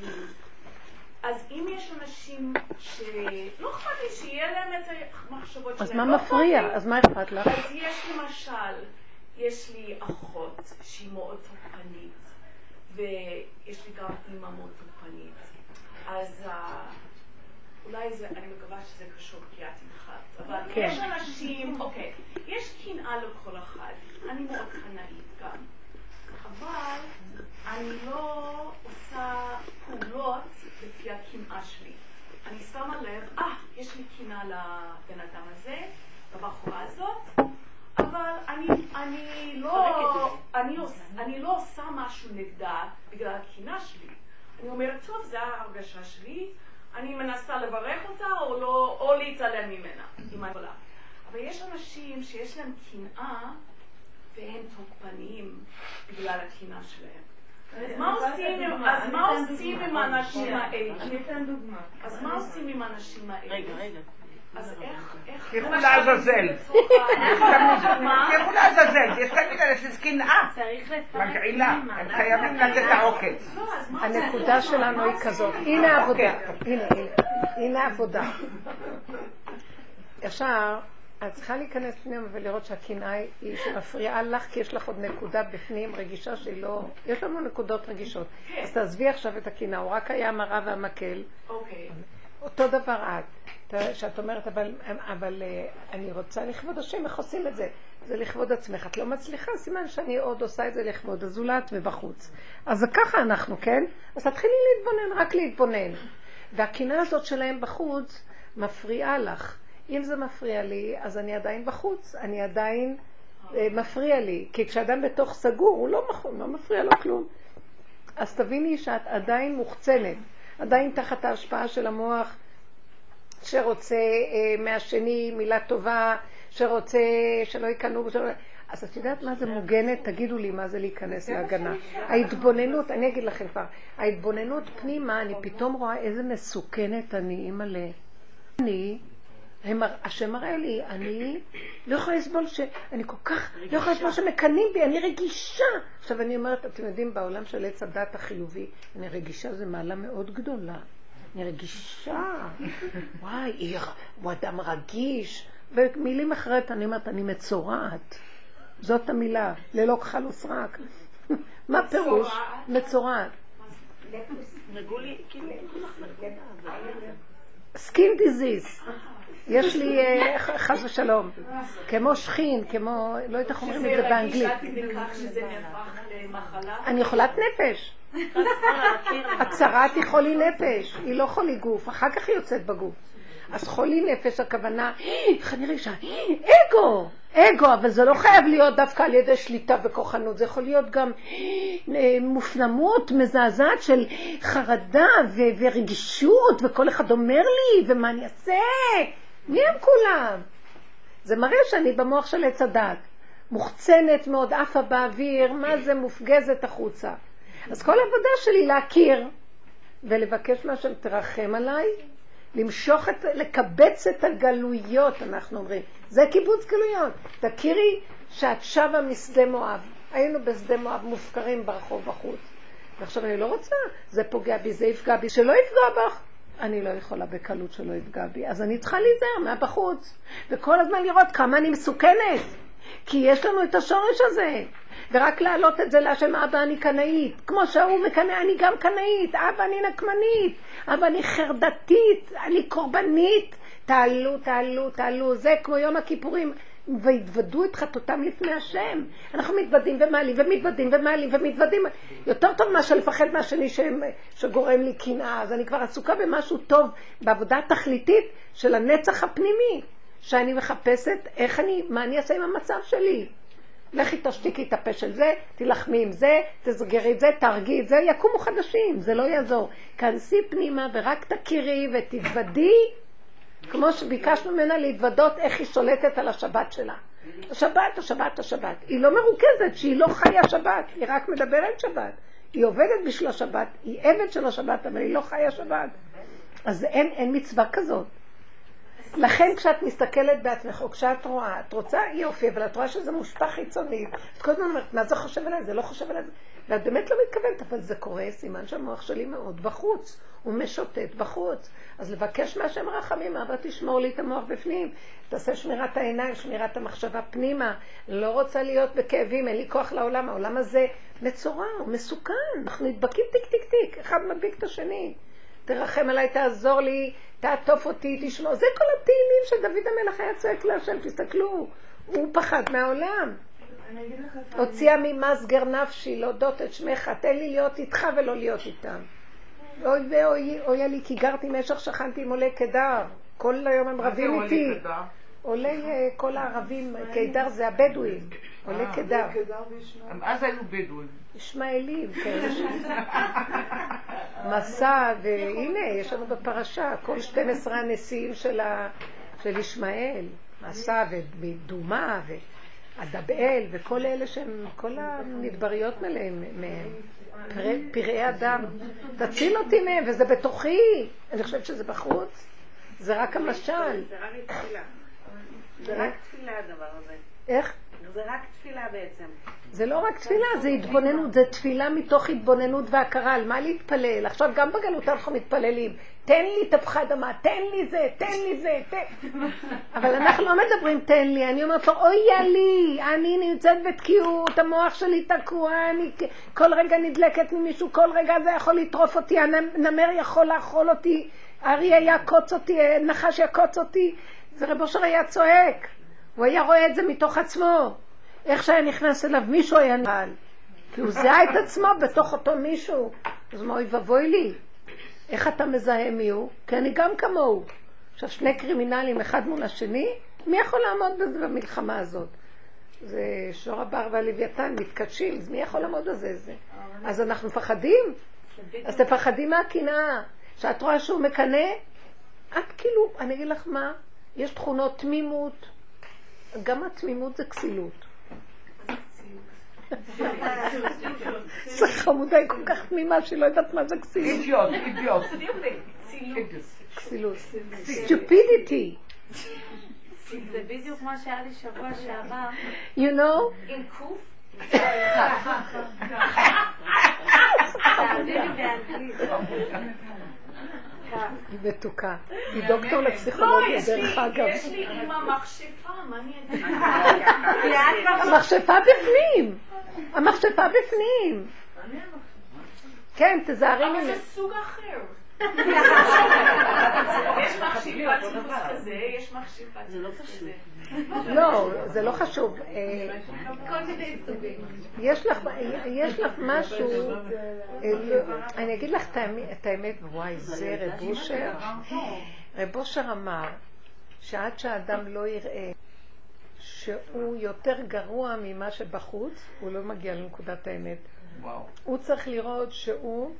אז אם יש אנשים שלא אכפת לי שיהיה להם את המחשבות שלהם, אז מה לא מפריע? אז מה אכפת לך? אז יש למשל, יש לי אחות שהיא מאוד תוקפנית, ויש לי גם אימא מאוד תוקפנית. אז אה, אולי זה, אני מקווה שזה קשור כי את התחלת, אבל כן. יש אנשים, אוקיי, יש קנאה לכל אחד, אני מאוד קנאית גם, אבל אני לא עושה פעולות לפי הקנאה שלי. אני שמה לב, אה, יש לי קנאה לבן אדם הזה, לבחורה הזאת, אבל אני, אני, לא, אני, אני לא עושה משהו נגדה בגלל הקנאה שלי. אני אומרת, טוב, זו ההרגשה שלי, אני מנסה לברך אותה או, לא, או להתעלם ממנה, אם אני יכולה. אבל יש אנשים שיש להם קנאה והם תוקפניים בגלל הקנאה שלהם. אז מה עושים עם- אז מה עושים עם האנשים האלה? אני אתן דוגמה. אז מה עושים עם האנשים האלה? רגע, רגע. אז איך, איך... תלכו לעזאזל. תלכו לעזאזל, יש תמיד שזה קנאה. צריך לפרק מגעילה. הם חייבים לתת את העוקץ. לא? הנקודה שלנו היא כזאת, הנה העבודה, הנה, הנה, הנה העבודה. ישר, את צריכה להיכנס פנימה ולראות שהקנאה היא שמפריעה לך, כי יש לך עוד נקודה בפנים רגישה שהיא לא... יש לנו נקודות רגישות. אז תעזבי עכשיו את הקנאה, הוא רק היה המראה והמקל. אוקיי. אותו דבר את, שאת אומרת, אבל, אבל אה, אני רוצה לכבוד השם, איך עושים את זה? זה לכבוד עצמך. את לא מצליחה, סימן שאני עוד עושה את זה לכבוד הזולת ובחוץ. אז ככה אנחנו, כן? אז תתחילי להתבונן, רק להתבונן. והקנאה הזאת שלהם בחוץ מפריעה לך. אם זה מפריע לי, אז אני עדיין בחוץ, אני עדיין אה, מפריע לי. כי כשאדם בתוך סגור, הוא לא, מח- לא מפריע לו כלום. אז תביני שאת עדיין מוחצנת, עדיין תחת ההשפעה של המוח שרוצה אה, מהשני מילה טובה, שרוצה שלא יקנאו, שלא... אז את יודעת מה זה מוגנת? תגידו לי מה זה להיכנס להגנה. ההתבוננות, אני אגיד לכם כבר, ההתבוננות פנימה, אני פתאום רואה איזה מסוכנת אני, אימא'לה. אני, השם מראה לי, אני לא יכולה לסבול ש... אני כל כך לא יכולה לסבול שמקנאים בי, אני רגישה. עכשיו אני אומרת, אתם יודעים, בעולם של עץ הדעת החיובי, אני רגישה זה מעלה מאוד גדולה. אני רגישה. וואי, היא- הוא אדם רגיש. במילים אחרת אני אומרת, אני מצורעת. זאת המילה, ללא כחל וסרק. מה פירוש? מצורעת. נגעו לי, כאילו, skin disease. יש לי אה, חס ושלום. כמו שכין, כמו, לא יודעת איך אומרים את זה באנגלית. אני חולת נפש. הצהרת היא חולי נפש, היא לא חולי גוף, אחר כך היא יוצאת בגוף. אז חולי נפש הכוונה, איך אני רגישה, אגו, אגו, אבל זה לא חייב להיות דווקא על ידי שליטה וכוחנות, זה יכול להיות גם אה, מופנמות מזעזעת של חרדה ורגישות, וכל אחד אומר לי, ומה אני אעשה? מי הם כולם? זה מראה שאני במוח של עץ הדת. מוחצנת מאוד, עפה באוויר, מה זה מופגזת החוצה. אז כל העבודה שלי להכיר ולבקש מהשם תרחם עליי, למשוך את, לקבץ את הגלויות, אנחנו אומרים. זה קיבוץ גלויות. תכירי שאת שבה משדה מואב. היינו בשדה מואב מופקרים ברחוב בחוץ. ועכשיו אני לא רוצה, זה פוגע בי, זה יפגע בי, שלא יפגע בך. אני לא יכולה בקלות שלא יפגע בי, אז אני צריכה להיזהר מהבחוץ. וכל הזמן לראות כמה אני מסוכנת. כי יש לנו את השורש הזה. ורק להעלות את זה להשם, אבא אני קנאית. כמו שההוא מקנא, אני גם קנאית. אבא אני נקמנית. אבא אני חרדתית. אני קורבנית. תעלו, תעלו, תעלו. זה כמו יום הכיפורים. והתוודו את חטאותם לפני השם. אנחנו מתוודים ומעלים ומתוודים ומעלים ומתוודים. יותר טוב מאשר לפחד מהשני שהם- שגורם לי קנאה. אז אני כבר עסוקה במשהו טוב, בעבודה תכליתית של הנצח הפנימי. שאני מחפשת איך אני, מה אני אעשה עם המצב שלי. לכי תשתיקי את הפה של זה, תילחמי עם זה, תסגרי את זה, תהרגי את זה, יקומו חדשים, זה לא יעזור. כנסי פנימה ורק תכירי ותתוודי, כמו שביקשנו ממנה להתוודות איך היא שולטת על השבת שלה. השבת, השבת, השבת. היא לא מרוכזת שהיא לא חיה שבת, היא רק מדברת שבת. היא עובדת בשביל השבת, היא עבד של השבת, אבל היא לא חיה שבת. אז אין, אין מצווה כזאת. לכן כשאת מסתכלת בעצמך, או כשאת רואה, את רוצה יופי, אבל את רואה שזה מושפע חיצוני, את כל הזמן אומרת, מה זה חושב עליי? זה לא חושב עליי. ואת באמת לא מתכוונת, אבל זה קורה, סימן שהמוח שלי מאוד בחוץ, הוא משוטט בחוץ. אז לבקש מהשם רחמים, אבא תשמור לי את המוח בפנים, תעשה שמירת העיניים, שמירת המחשבה פנימה. לא רוצה להיות בכאבים, אין לי כוח לעולם, העולם הזה מצורע, הוא מסוכן, אנחנו נדבקים טיק טיק טיק, אחד מדביק את השני. תרחם עליי, תעזור לי, תעטוף אותי, תשמור. זה כל התהילים שדוד המלך היה צועק להשם, תסתכלו, הוא פחד מהעולם. הוציאה ממסגר נפשי להודות את שמך, תן לי להיות איתך ולא להיות איתם. אוי ואוי, אוי לי, כי גרתי משך שכנתי עם עולי קדר. כל היום הם רבים איתי. עולי אה, כל הערבים, קידר זה הבדואים, עולי קדר. אז היו בדואים. ישמעאלים כאלה ש... מסע, והנה, יש לנו בפרשה, כל 12 הנשיאים של, ה... של ישמעאל, מסע ודומה ועדבאל וכל אלה שהם, כל המדבריות מלאים מהם, פרא- פראי אדם. תציל אותי מהם, וזה בתוכי. אני חושבת שזה בחוץ. זה רק המשל. זה רק תפילה. זה רק תפילה הדבר הזה. איך? זה רק תפילה בעצם. זה לא רק תפילה, זה התבוננות, זה תפילה מתוך התבוננות והכרה, על מה להתפלל. עכשיו גם בגלות אנחנו מתפללים, תן לי תפוחי אדמה, תן לי זה, תן לי זה, תן... אבל אנחנו לא מדברים תן לי, אני אומרת לו, אוי לי, אני נמצאת בתקיעות, המוח שלי תקוע, אני כל רגע נדלקת ממישהו, כל רגע זה יכול לטרוף אותי, הנמר יכול לאכול אותי, אריה יעקוץ אותי, נחש יעקוץ אותי. זה רב אושר היה צועק, הוא היה רואה את זה מתוך עצמו. איך שהיה נכנס אליו מישהו היה נעל. כי הוא זיהה את עצמו בתוך אותו מישהו. אז מה אוי ואבוי לי? איך אתה מזהה מי הוא? כי אני גם כמוהו. עכשיו שני קרימינלים אחד מול השני, מי יכול לעמוד בזה במלחמה הזאת? זה שור הבר והלוויתן מתקדשים, אז מי יכול לעמוד בזה? זה? אז אנחנו מפחדים? אז תפחדי מהקנאה. שאת רואה שהוא מקנא, את כאילו, אני אגיד לך מה, יש תכונות תמימות, גם התמימות זה כסילות. זה חמודה, היא כל כך תמימה שהיא לא יודעת מה זה כסילות. אידיוט, אידיוט. כסילות. סטופידיטי. זה בדיוק מה שהיה לי שבוע שעבר. You know? עם קוף? תעבירי באנגלית. היא מתוקה. היא דוקטור לפסיכולוגיה, דרך אגב. יש לי אימא מכשפה, מה אני אגיד? המכשפה בפנים. המכשפה בפנים. כן, תזהרי אבל ממנו. זה סוג אחר. יש מכשפה ציטוס כזה, יש מכשפה ציטוס כזה. לא, זה לא חשוב. אה. יש לך, יש לך משהו, אה, לא, אני אגיד לך את האמת- וואי, זה רב אושר. רב אושר אמר שעד שהאדם לא יראה שהוא יותר גרוע ממה שבחוץ, הוא לא מגיע לנקודת האמת. וואו. הוא צריך לראות שהוא,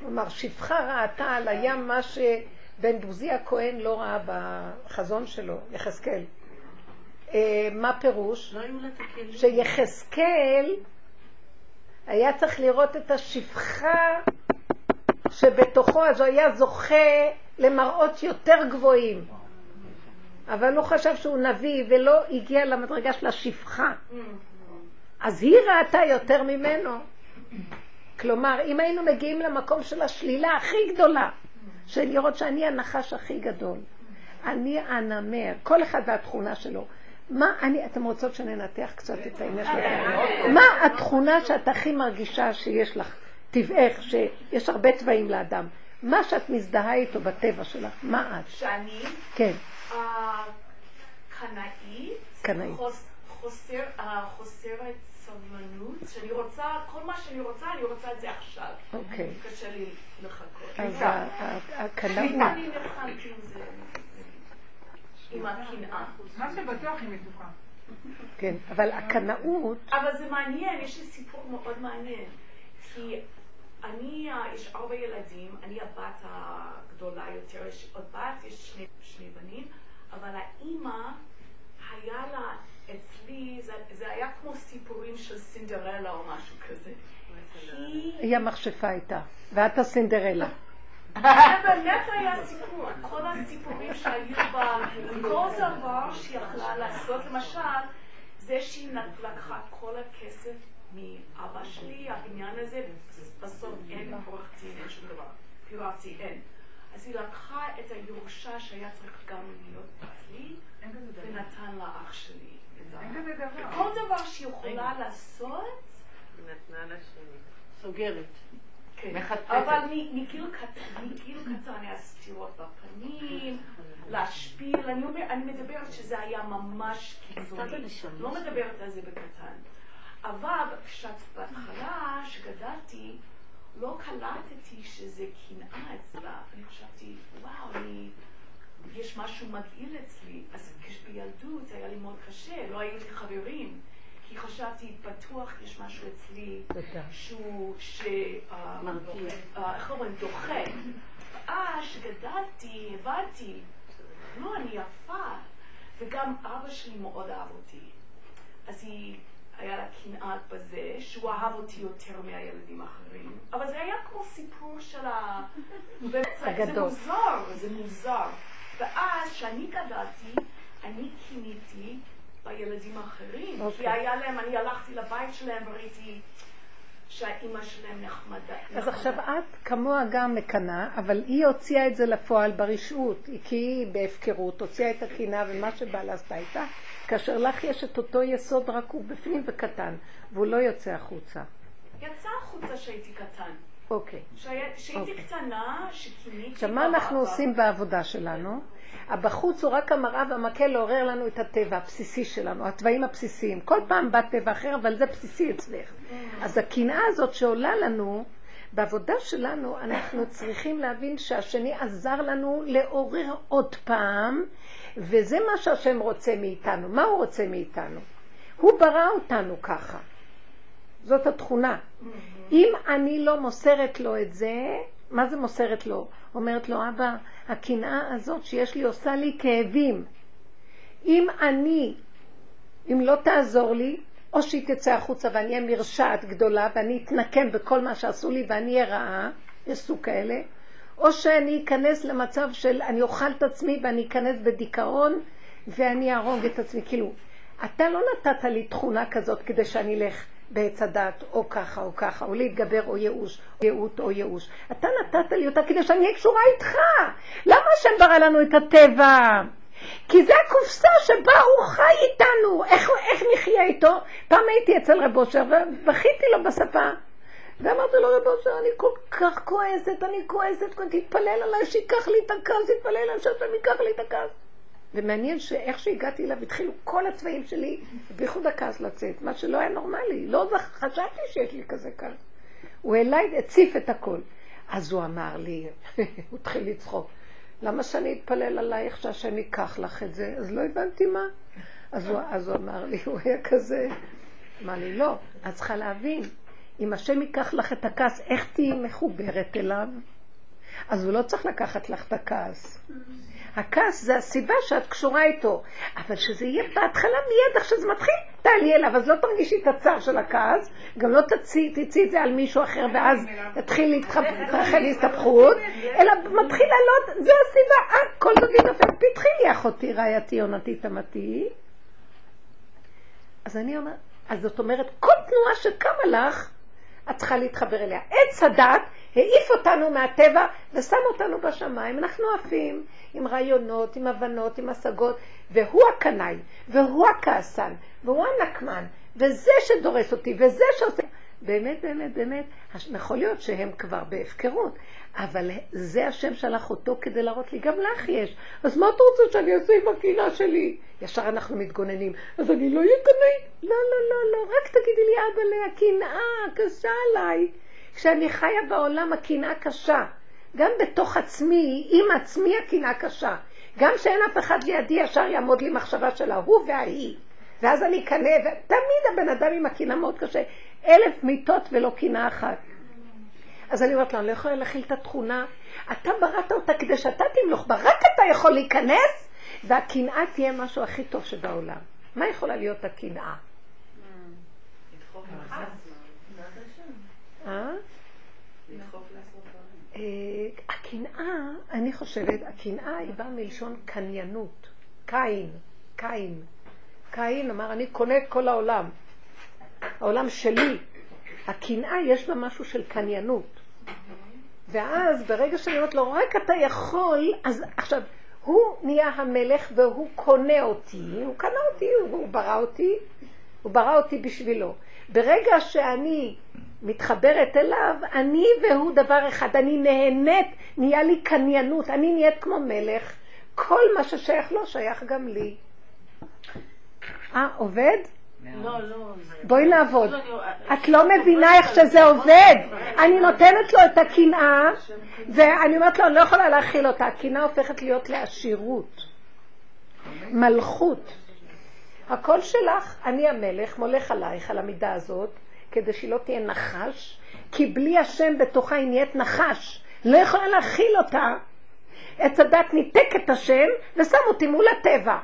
הוא אמר, שפחה ראתה על הים מה שבן בוזי הכהן לא ראה בחזון שלו, יחזקאל. אה, מה פירוש? לא. שיחזקאל היה צריך לראות את השפחה שבתוכו, אז הוא היה זוכה למראות יותר גבוהים. אבל הוא חשב שהוא נביא ולא הגיע למדרגה של השפחה. אז היא ראתה יותר ממנו. כלומר, אם היינו מגיעים למקום של השלילה הכי גדולה, של לראות שאני הנחש הכי גדול, אני הנמר, כל אחד והתכונה שלו. מה אני, אתם רוצות שננתח קצת את העניין שלכם? מה התכונה שאת הכי מרגישה שיש לך, טבעך, שיש הרבה צבעים לאדם? מה שאת מזדהה איתו בטבע שלך, מה את? שאני כן, אה, קנאית, קנאית. חוס- חוסר- אה, חוסרת סבלנות, שאני רוצה, כל מה שאני רוצה, אני רוצה את זה עכשיו. אוקיי. קשה לי לחכות. אז ה- ה- הקנאות, אני נלחמתי עם זה, עם הקנאה. מה שבטוח היא מתוקה. כן, אבל הקנאות, אבל זה מעניין, יש לי סיפור מאוד מעניין. כי אני, יש ארבע ילדים, אני הבת הגדולה יותר, יש עוד בת, יש שני, שני בנים, אבל האימא, היה לה אצלי, זה, זה היה כמו סיפורים של סינדרלה או משהו כזה. היא, המכשפה איתה, ואת הסינדרלה. באמת היה סיפור, כל הסיפורים שהיו בה, כל דבר שהיא יכלה לעשות, למשל, זה שהיא לקחה כל הכסף מאבא שלי, העניין הזה, בסוף אין עורך דין, אין שום דבר, פירטי, אין. אז היא לקחה את הירושה שהיה צריך גם להיות אצלי. ונתן לאח שלי. כל דבר שהיא יכולה לעשות, נתנה לשני. סוגרת. כן. אבל מגיל קטן, היה סטירות בפנים, להשפיל, אני, אומר, אני מדברת שזה היה ממש קיצוני, לא מדברת על זה בקטן. אבל כשאת בהתחלה, כשגדלתי, לא קלטתי שזה קנאה אצלה. אני חשבתי, וואו, אני, יש משהו מגעיל אצלי. אז כשבילדות היה לי מאוד קשה, לא היו לי חברים. כי חשבתי, בטוח יש משהו אצלי. שהוא, ש... אה, מרתיע. אה, איך אומרים? דוחה. ואז כשגדלתי, הבנתי, לא, אני יפה. וגם אבא שלי מאוד אהב אותי. אז היא, היה לה קנאה בזה, שהוא אהב אותי יותר מהילדים האחרים. אבל זה היה כמו סיפור של ה... באמת, זה-. מוזר, זה מוזר. ואז, כשאני גדלתי, אני קיניתי בילדים האחרים. אוקיי. כי היה להם, אני הלכתי לבית שלהם וראיתי שהאימא שלהם נחמדה. אז עכשיו את כמוה גם מקנאה, אבל היא הוציאה את זה לפועל ברשעות, כי היא בהפקרות, הוציאה את הקנאה ומה שבעלה עשתה איתה, כאשר לך יש את אותו יסוד רק הוא בפנים וקטן, והוא לא יוצא החוצה. יצא החוצה שהייתי קטן. אוקיי. שהייתי אוקיי. קטנה, שכיניתי... עכשיו, מה אנחנו עושים בעבודה שלנו? הבחוץ הוא רק המראה והמקל לעורר לנו את הטבע הבסיסי שלנו, התוואים הבסיסיים. כל פעם בא טבע אחר, אבל זה בסיסי אצלך. אז הקנאה הזאת שעולה לנו, בעבודה שלנו אנחנו צריכים להבין שהשני עזר לנו לעורר עוד פעם, וזה מה שהשם רוצה מאיתנו. מה הוא רוצה מאיתנו? הוא ברא אותנו ככה. זאת התכונה. אם אני לא מוסרת לו את זה, מה זה מוסרת לו? אומרת לו, אבא, הקנאה הזאת שיש לי עושה לי כאבים. אם אני, אם לא תעזור לי, או שהיא תצא החוצה ואני אהיה מרשעת גדולה ואני אתנקם בכל מה שעשו לי ואני אהיה רעה, יש סוג כאלה, או שאני אכנס למצב של אני אוכל את עצמי ואני אכנס בדיכאון ואני אהרוג את עצמי. כאילו, אתה לא נתת לי תכונה כזאת כדי שאני אלך בעץ הדת, או ככה או ככה, או להתגבר או ייאוש, או ייעוט או ייאוש. אתה נתת לי אותה כדי שאני אהיה קשורה איתך. למה השם ברא לנו את הטבע? כי זה הקופסה שבה הוא חי איתנו. איך, איך נחיה איתו? פעם הייתי אצל רב אושר ובכיתי לו בשפה. ואמרתי לו, רב אושר, אני כל כך כועסת, אני כועסת, תתפלל עליי שיקח לי את הכעס, תתפלל עליי שהשם ייקח לי את הכעס. ומעניין שאיך שהגעתי אליו התחילו כל הצבעים שלי, בייחוד הכעס לצאת, מה שלא היה נורמלי, לא חשבתי שיש לי כזה כעס. הוא אליי הציף את הכל. אז הוא אמר לי, הוא התחיל לצחוק, למה שאני אתפלל עלייך שהשם ייקח לך את זה? אז לא הבנתי מה. אז הוא, אז הוא אמר לי, הוא היה כזה, אמר לי, לא, את צריכה להבין, אם השם ייקח לך את הכעס, איך תהיי מחוברת אליו? אז הוא לא צריך לקחת לך את הכעס. הכעס זה הסיבה שאת קשורה איתו. אבל שזה יהיה בהתחלה מיד, איך שזה מתחיל, תעלי אליו, אז לא תרגישי את הצער של הכעס, גם לא תצאי, את זה על מישהו אחר, ואז תתחיל להתרחש הסתבכות, אלא מתחיל לעלות, זה הסיבה, אה, קול דודי דופק פתחי לי אחותי, רעייתי, יונתי, תמתי. אז אני אומרת, אז זאת אומרת, כל תנועה שקמה לך, את צריכה להתחבר אליה. עץ הדת העיף אותנו מהטבע ושם אותנו בשמיים. אנחנו עפים עם רעיונות, עם הבנות, עם השגות, והוא הקנאי, והוא הכעסן, והוא הנקמן, וזה שדורס אותי, וזה שעושה... באמת, באמת, באמת, יכול להיות שהם כבר בהפקרות, אבל זה השם שלח אותו כדי להראות לי, גם לך יש. אז מה אתה רוצה שאני אעשה עם הקהילה שלי? ישר אנחנו מתגוננים, אז אני לא אהיה קנאי? לא, לא, לא, לא, רק תגידי לי, אבא, הקנאה קשה עליי. כשאני חיה בעולם הקנאה קשה. גם בתוך עצמי, עם עצמי הקנאה קשה. גם שאין אף אחד לידי ישר יעמוד לי מחשבה של ההוא וההיא. ואז אני אקנא, ותמיד הבן אדם עם הקנאה מאוד קשה. אלף מיטות ולא קנאה אחת. אז אני אומרת לו, אני לא יכולה להכיל את התכונה. אתה בראת אותה כדי שאתה תמלוך בה, רק אתה יכול להיכנס, והקנאה תהיה משהו הכי טוב שבעולם. מה יכולה להיות הקנאה? אה? אה, הקנאה, אני חושבת, הקנאה היא באה מלשון קניינות. קין, קין. קין אמר, אני קונה את כל העולם. העולם שלי. הקנאה יש בה משהו של קניינות. ואז ברגע שאני אומרת לו, רק אתה יכול, אז עכשיו, הוא נהיה המלך והוא קונה אותי, הוא קנה אותי, הוא ברא אותי, הוא ברא אותי בשבילו. ברגע שאני מתחברת אליו, אני והוא דבר אחד, אני נהנית, נהיה לי קניינות, אני נהיית כמו מלך, כל מה ששייך לו שייך גם לי. אה, עובד? לא, לא. בואי נעבוד. את לא מבינה איך שזה עובד. אני נותנת לו את הקנאה, ואני אומרת לו, אני לא יכולה להכיל אותה. הקנאה הופכת להיות לעשירות, מלכות. הכל שלך, אני המלך, מולך עלייך, על המידה הזאת, כדי שהיא לא תהיה נחש, כי בלי השם בתוכה היא נהיית נחש. לא יכולה להכיל אותה. עץ הדת ניתק את השם ושם אותי מול הטבע.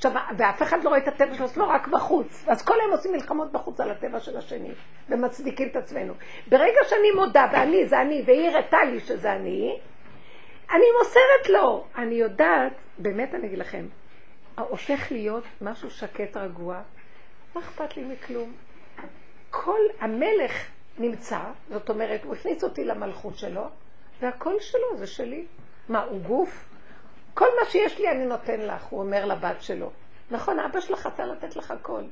עכשיו, ואף אחד לא רואה את הטבע של עצמו רק בחוץ. אז כל היום עושים מלחמות בחוץ על הטבע של השני, ומצדיקים את עצמנו. ברגע שאני מודה, ואני זה אני, והיא הראתה לי שזה אני, אני מוסרת לו. אני יודעת, באמת אני אגיד לכם, הופך להיות משהו שקט רגוע, לא אכפת לי מכלום. כל המלך נמצא, זאת אומרת, הוא הכניס אותי למלכות שלו, והכל שלו, זה שלי. מה, הוא גוף? כל מה שיש לי אני נותן לך, הוא אומר לבת שלו. נכון, אבא שלך רצה לתת לך הכל.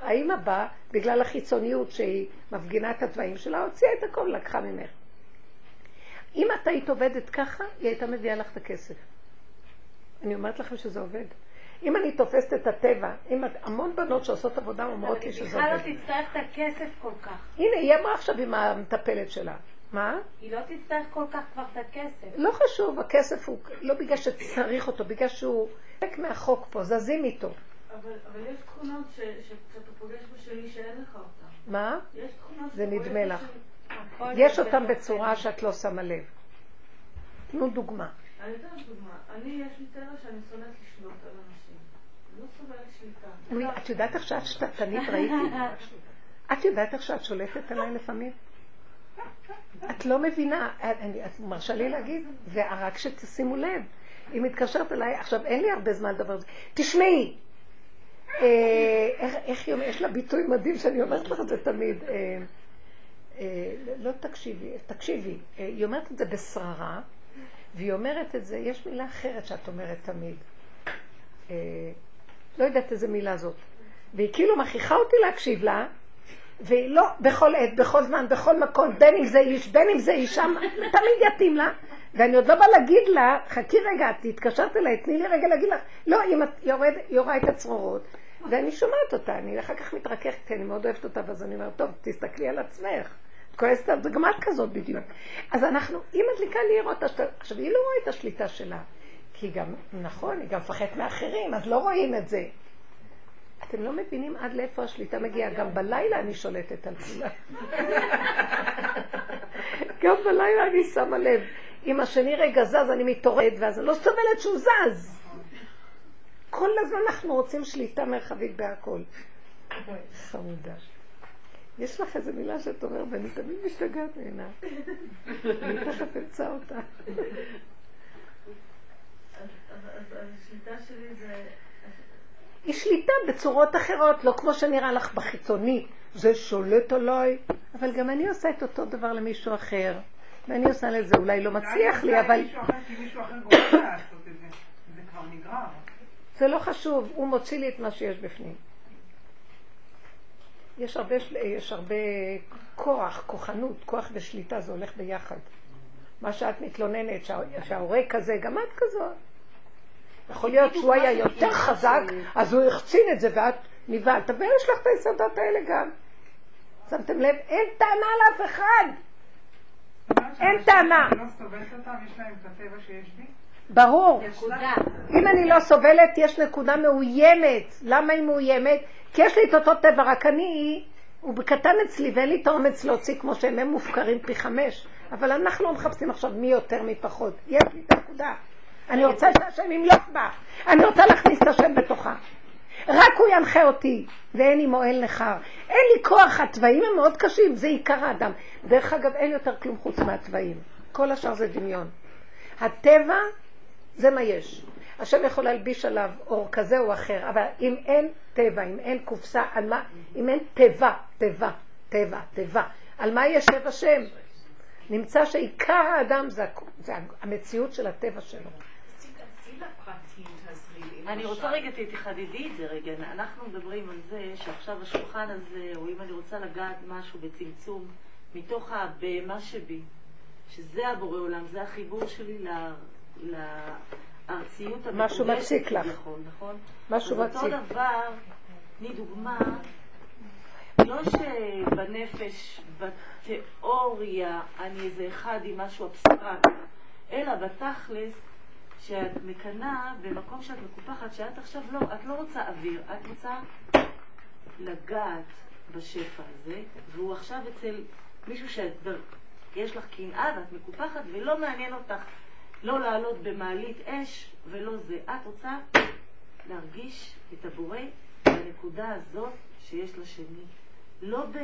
האמא באה, בגלל החיצוניות שהיא מפגינה את התוואים שלה, הוציאה את הכל, לקחה ממך. אם את היית עובדת ככה, היא הייתה מביאה לך את הכסף. אני אומרת לכם שזה עובד. אם אני תופסת את הטבע, אם את, המון בנות שעושות עבודה אומרות לי שזה בכלל עובד. לא תצטרך את הכסף כל כך. הנה, היא אמרה עכשיו עם המטפלת שלה. מה? היא לא תצטרך כל כך כבר את הכסף. לא חשוב, הכסף הוא לא בגלל שצריך אותו, בגלל שהוא חלק מהחוק פה, זזים איתו. אבל אבל יש תכונות ש- שכשאתה פוגש בשלי שאין לך אותן. מה? יש תכונות זה שאתה פוגש נדמה לך. יש בתוך בצורה שאת לא שמה לב. תנו דוגמה. אני אתן לך דוגמה. אני, יש לי טבע שאני שונאת לשלוט על אנשים. לא סובלת שליטה. אוי, את יודעת איך שאת שתתנית ראיתי? את יודעת איך שאת שולטת עליי לפעמים? את לא מבינה, את מרשה לי להגיד, ורק שתשימו לב, היא מתקשרת אליי, עכשיו אין לי הרבה זמן לדבר על זה, תשמעי, אה, איך, היא אומרת, יש לה ביטוי מדהים שאני אומרת לך את זה תמיד, אה, אה, לא תקשיבי, תקשיבי, היא אומרת את זה בשררה, והיא אומרת את זה, יש מילה אחרת שאת אומרת תמיד, לא יודעת איזה מילה זאת, והיא כאילו מכריחה אותי להקשיב לה, והיא לא בכל עת, בכל זמן, בכל מקום, בין אם זה איש, בין אם זה אישה, תמיד יתאים לה. ואני עוד לא באה להגיד לה, חכי רגע, את התקשרת אליי, תני לי רגע להגיד לך, לא, אם את יורד, יורה את הצרורות, ואני שומעת אותה, אני אחר כך מתרככת, כי אני מאוד אוהבת אותה, ואז אני אומרת, טוב, תסתכלי על עצמך. את כועסת זה, גם את כזאת בדיוק. אז אנחנו, היא מדליקה לי לראות עכשיו, היא לא רואה את השליטה שלה, כי גם, נכון, היא גם מפחדת מאחרים, אז לא רואים את זה. אתם לא מבינים עד לאיפה השליטה מגיעה. גם בלילה אני שולטת על כולם. גם בלילה אני שמה לב. אם השני רגע זז, אני מתעוררת, ואז אני לא סובלת שהוא זז. כל הזמן אנחנו רוצים שליטה מרחבית בהכל. חמודה. יש לך איזה מילה שאת אומרת, ואני תמיד משתגעת ממנה. אני תכף אמצא אותה. אז- אז- אז השליטה שלי זה... היא שליטה בצורות אחרות, לא כמו שנראה לך בחיצוני, זה שולט עליי, אבל גם אני עושה את אותו דבר למישהו אחר, ואני עושה לזה, אולי לא מצליח לי, אבל זה. לא חשוב, הוא מוציא לי את מה שיש בפנים. יש הרבה, יש הרבה כוח, כוחנות, כוח ושליטה, זה הולך ביחד. מה שאת מתלוננת, שה- שההורה כזה, גם את כזאת. יכול להיות שהוא היה יותר חזק, אז הוא החצין את זה ואת נבהלת, ויש לך את היסודות האלה גם. שמתם לב? אין טענה לאף אחד. אין טענה. לא? ברור. אם אני לא סובלת, יש נקודה מאוימת. למה היא מאוימת? כי יש לי את אותו טבע, רק אני, הוא בקטן אצלי ואין לי את האומץ להוציא כמו שהם, הם מופקרים פי חמש. אבל אנחנו לא מחפשים עכשיו מי יותר מי פחות. יש לי את הנקודה. אני רוצה שהשם ימלוך בה. אני רוצה להכניס את השם בתוכה. רק הוא ינחה אותי, ואין לי מועל נחר. אין לי כוח, התוואים הם מאוד קשים, זה עיקר האדם. דרך אגב, אין יותר כלום חוץ מהתוואים. כל השאר זה דמיון. הטבע, זה מה יש. השם יכול להלביש עליו אור כזה או אחר, אבל אם אין טבע, אם אין קופסה, על מה, אם אין טבע, טבע, טבע, טבע, על מה ישב השם? נמצא שעיקר האדם זה, זה המציאות של הטבע שלו. אני רוצה רגע, תחדדי את זה רגע. אנחנו מדברים על זה שעכשיו השולחן הזה, או אם אני רוצה לגעת משהו בצמצום, מתוך הבהמה שבי, שזה הבורא עולם, זה החיבור שלי לארציות משהו מציק לך. כביכול, נכון? משהו אז אותו. דבר, תני דוגמה, לא שבנפש, בתיאוריה, אני איזה אחד עם משהו אבסטרקט, אלא בתכלס, שאת מקנאה במקום שאת מקופחת, שאת עכשיו לא, את לא רוצה אוויר, את רוצה לגעת בשפע הזה, והוא עכשיו אצל מישהו שיש לך קנאה ואת מקופחת ולא מעניין אותך לא לעלות במעלית אש ולא זה. את רוצה להרגיש את הבורא בנקודה הזאת שיש לשני. לא ב...